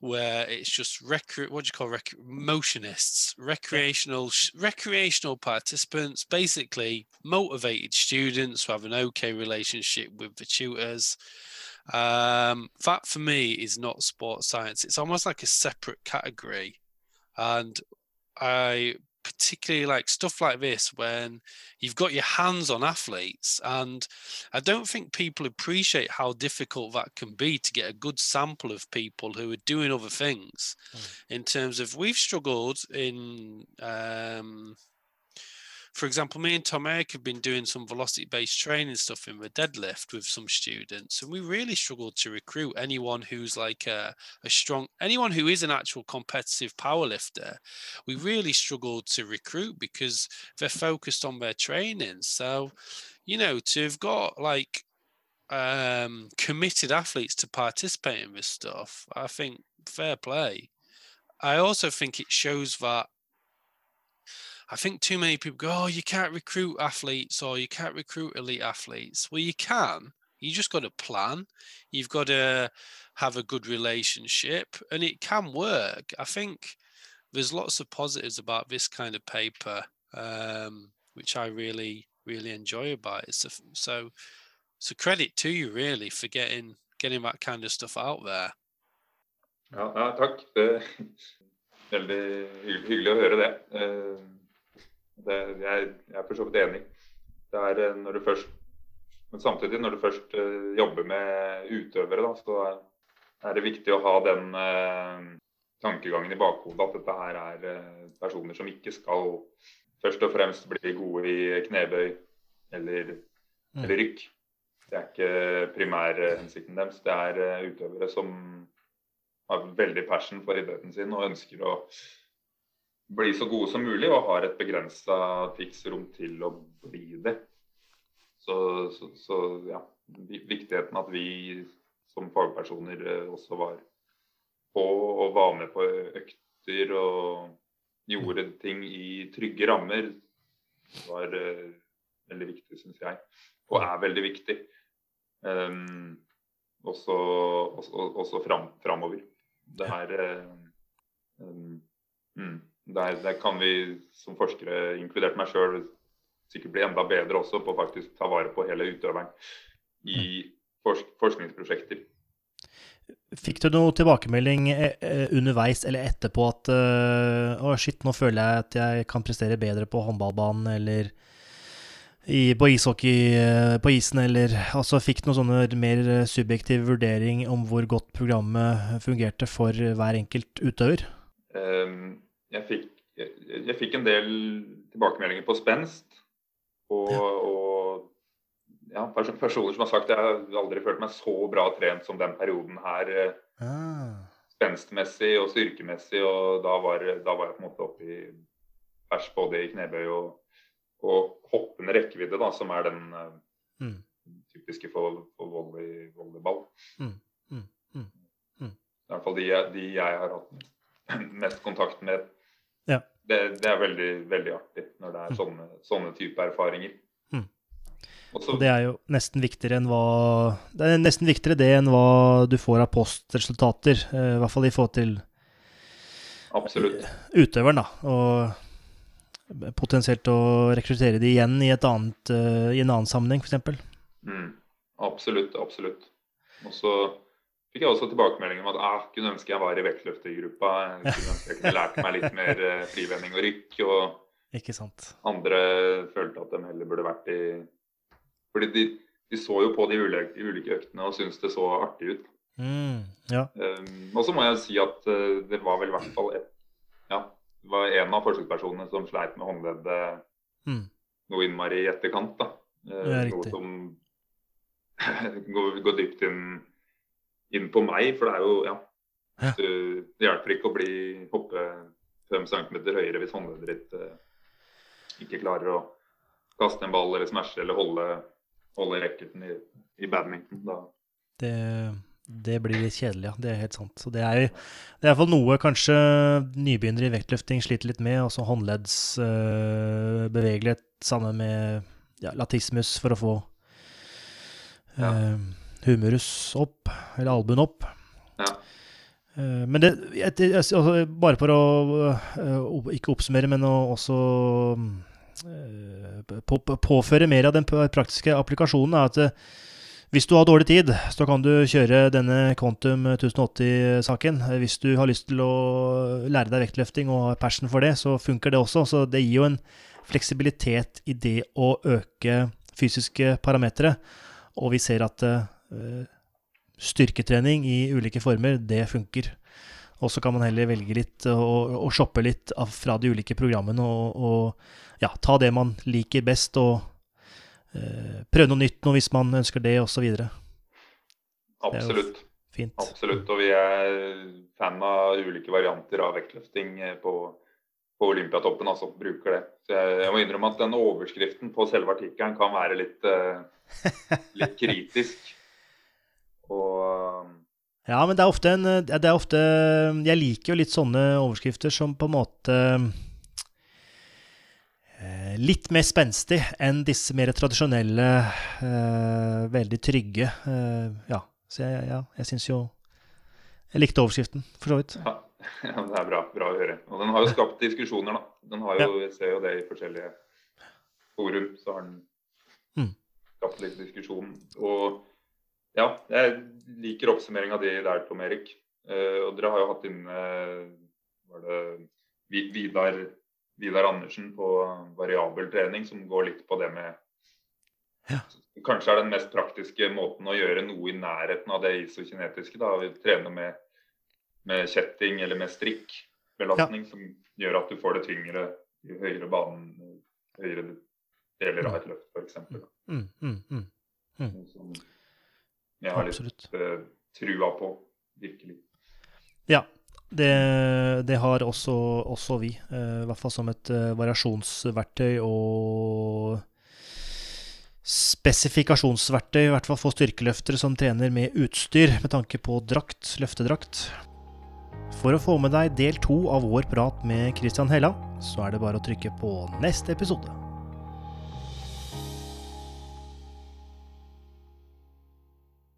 where it's just recre- what do you call rec- motionists recreational sh- recreational participants basically motivated students who have an okay relationship with the tutors. Um, that for me is not sports science. It's almost like a separate category. And i particularly like stuff like this when you've got your hands on athletes and i don't think people appreciate how difficult that can be to get a good sample of people who are doing other things in terms of we've struggled in um for example, me and Tom Eric have been doing some velocity based training stuff in the deadlift with some students, and we really struggled to recruit anyone who's like a, a strong, anyone who is an actual competitive powerlifter. We really struggled to recruit because they're focused on their training. So, you know, to have got like um, committed athletes to participate in this stuff, I think fair play. I also think it shows that I think too many people go, oh, you can't recruit athletes or you can't recruit elite athletes. Well, you can. You just got to plan. You've got to have a good relationship and it can work. I think there's lots of positives about this kind of paper, um, which I really, really enjoy about it. So, so, so credit to you really for getting getting that kind of stuff out there. Ja, ja takk. Det er veldig hy- hyggelig å høre det. Eh, det jeg, jeg er for så vidt enig. Det er eh, når du først Men samtidig, når du først uh, jobber med utøvere, da, så er- er det viktig å ha den uh, tankegangen i bakhodet at dette her er uh, personer som ikke skal først og fremst bli gode i knebøy eller, Mm. eller rykk. Det er ikke primærhensikten deres. Det er utøvere som har veldig passion for idretten sin og ønsker å bli så gode som mulig og har et begrensa tidsrom til å bli det. Så, så, så ja, viktigheten at vi som fagpersoner eh, også var på og var med på økter og gjorde ting i trygge rammer, var uh, veldig viktig, syns jeg. Og er veldig viktig. Um, også også, også fram, framover. Det er uh, um, mm, der, der kan vi som forskere, inkludert meg sjøl, sikkert bli enda bedre også på å faktisk ta vare på hele utøveren i forsk forskningsprosjekter. Fikk du noe tilbakemelding eh, eh, underveis eller etterpå at eh, Å, shit, nå føler jeg at jeg kan prestere bedre på håndballbanen, eller i, på ishockey på isen, eller altså fikk noen sånne mer subjektiv vurdering om hvor godt programmet fungerte for hver enkelt utøver? Um, jeg, fikk, jeg, jeg, fikk, en del tilbakemeldinger på spenst. Og, ja. og ja, personer som har sagt at jeg har aldri følt meg så bra trent som den perioden her. Eh, ah. Spenstmessig og styrkemessig, og da var, da var jeg på en måte oppe i vers både i knebøy og og hoppende rekkevidde, da, som er den uh, mm. typiske for, for volley, volleyball. Mm. Mm. mm. mm. I hvert fall de, de, jeg har hatt mest kontakt med. Det, det, er veldig, veldig artig når det er mm. sånne, sånne type erfaringer. Også, og det er jo nesten viktigere hva Det er nesten viktigere det enn hva du får av postresultater. Uh, I hvert fall i forhold til Absolutt. utøveren, da. Og potensielt å rekruttere de igjen i, annet, uh, i en annen sammenheng, f.eks. Mm, absolutt, absolutt. Og så fikk jeg også tilbakemelding om at jeg ah, kunne ønske jeg var i vektløftergruppa. Jeg kunne ønske jeg kunne lært meg litt mer uh, frivending og rykk. Og Ikke sant. andre følte at de heller burde vært i Fordi de, de så jo på de ulike, ulike øktene og syntes det så artig ut. Mm, ja. um, og så må jeg si at uh, det var vel i hvert fall et ja, det var en av forsøkspersonene som sleit med håndleddet mm. noe innmari i etterkant. da. Eh, noe som går, går, dypt inn, inn, på meg, for det er jo ja, ja. Du, Det hjelper ikke å bli hoppe fem centimeter høyere hvis håndleddet ditt eh, ikke klarer å kaste en ball eller smashe eller holde, holde racketen i, i badminton. Da. Det det blir litt kjedelig, ja. Det er helt sant. Så det er, det er iallfall noe kanskje nybegynnere i vektløfting sliter litt med. Altså håndleddsbevegelighet øh, sammen med ja, latismus for å få øh, ja. Humerus opp, eller albuen opp. Ja. Uh, men det altså, Bare for å uh, ikke oppsummere, men å også på, påføre mer av den praktiske applikasjonen, er at hvis du har dårlig tid, så kan du kjøre denne Quantum 1080-saken. Hvis du har lyst til å lære deg vektløfting og har passion for det, så funker det også. Så det gir jo en fleksibilitet i det å øke fysiske parametere. Og vi ser at styrketrening i ulike former, det funker. Og så kan man heller velge litt og, og shoppe litt fra de ulike programmene og, og ja, ta det man liker best. og Eh, prøve noe nytt noe hvis man ønsker det, osv. Absolutt. Fint. Absolutt. Og vi er fan av ulike varianter av vektløfting eh, på, på Olympiatoppen. altså bruker det. Så jeg, jeg, må innrømme at den overskriften på selve artikkelen kan være litt, uh, litt kritisk. Og Ja, men det er ofte en det er ofte, Jeg liker jo litt sånne overskrifter som på en måte Eh, litt mer spenstig enn disse mer tradisjonelle, veldig trygge. Ja, så jeg, ja, jeg syns jo Jeg likte overskriften, for så vidt. Ja, ja, det er bra, bra å høre. Og den har jo skapt diskusjoner, da. Den har jo, Jeg ser jo det i forskjellige forum, så har den mm. skapt litt diskusjon. Og ja, jeg liker oppsummeringa di der, Tom Erik. Uh, og dere har jo hatt inne Var det Vidar Vidar Andersen på variabel trening, som går litt på det med ja. Kanskje er den mest praktiske måten å gjøre noe i nærheten av det isokinetiske. da, Vi trener med, med kjetting eller med strikkbelastning, ja. som gjør at du får det tyngre i høyere banen, høyere deler av et løft, f.eks. Mm, mm, mm, mm. Som jeg har litt uh, trua på, virkelig. Ja, det, det har også, også vi, uh, i hvert fall som et uh, variasjonsverktøy og spesifikasjonsverktøy, i hvert fall for styrkeløftere som trener med utstyr med tanke på drakt, løftedrakt. For å få med deg del to av vår prat med Christian Hella, så er det bare å trykke på neste episode.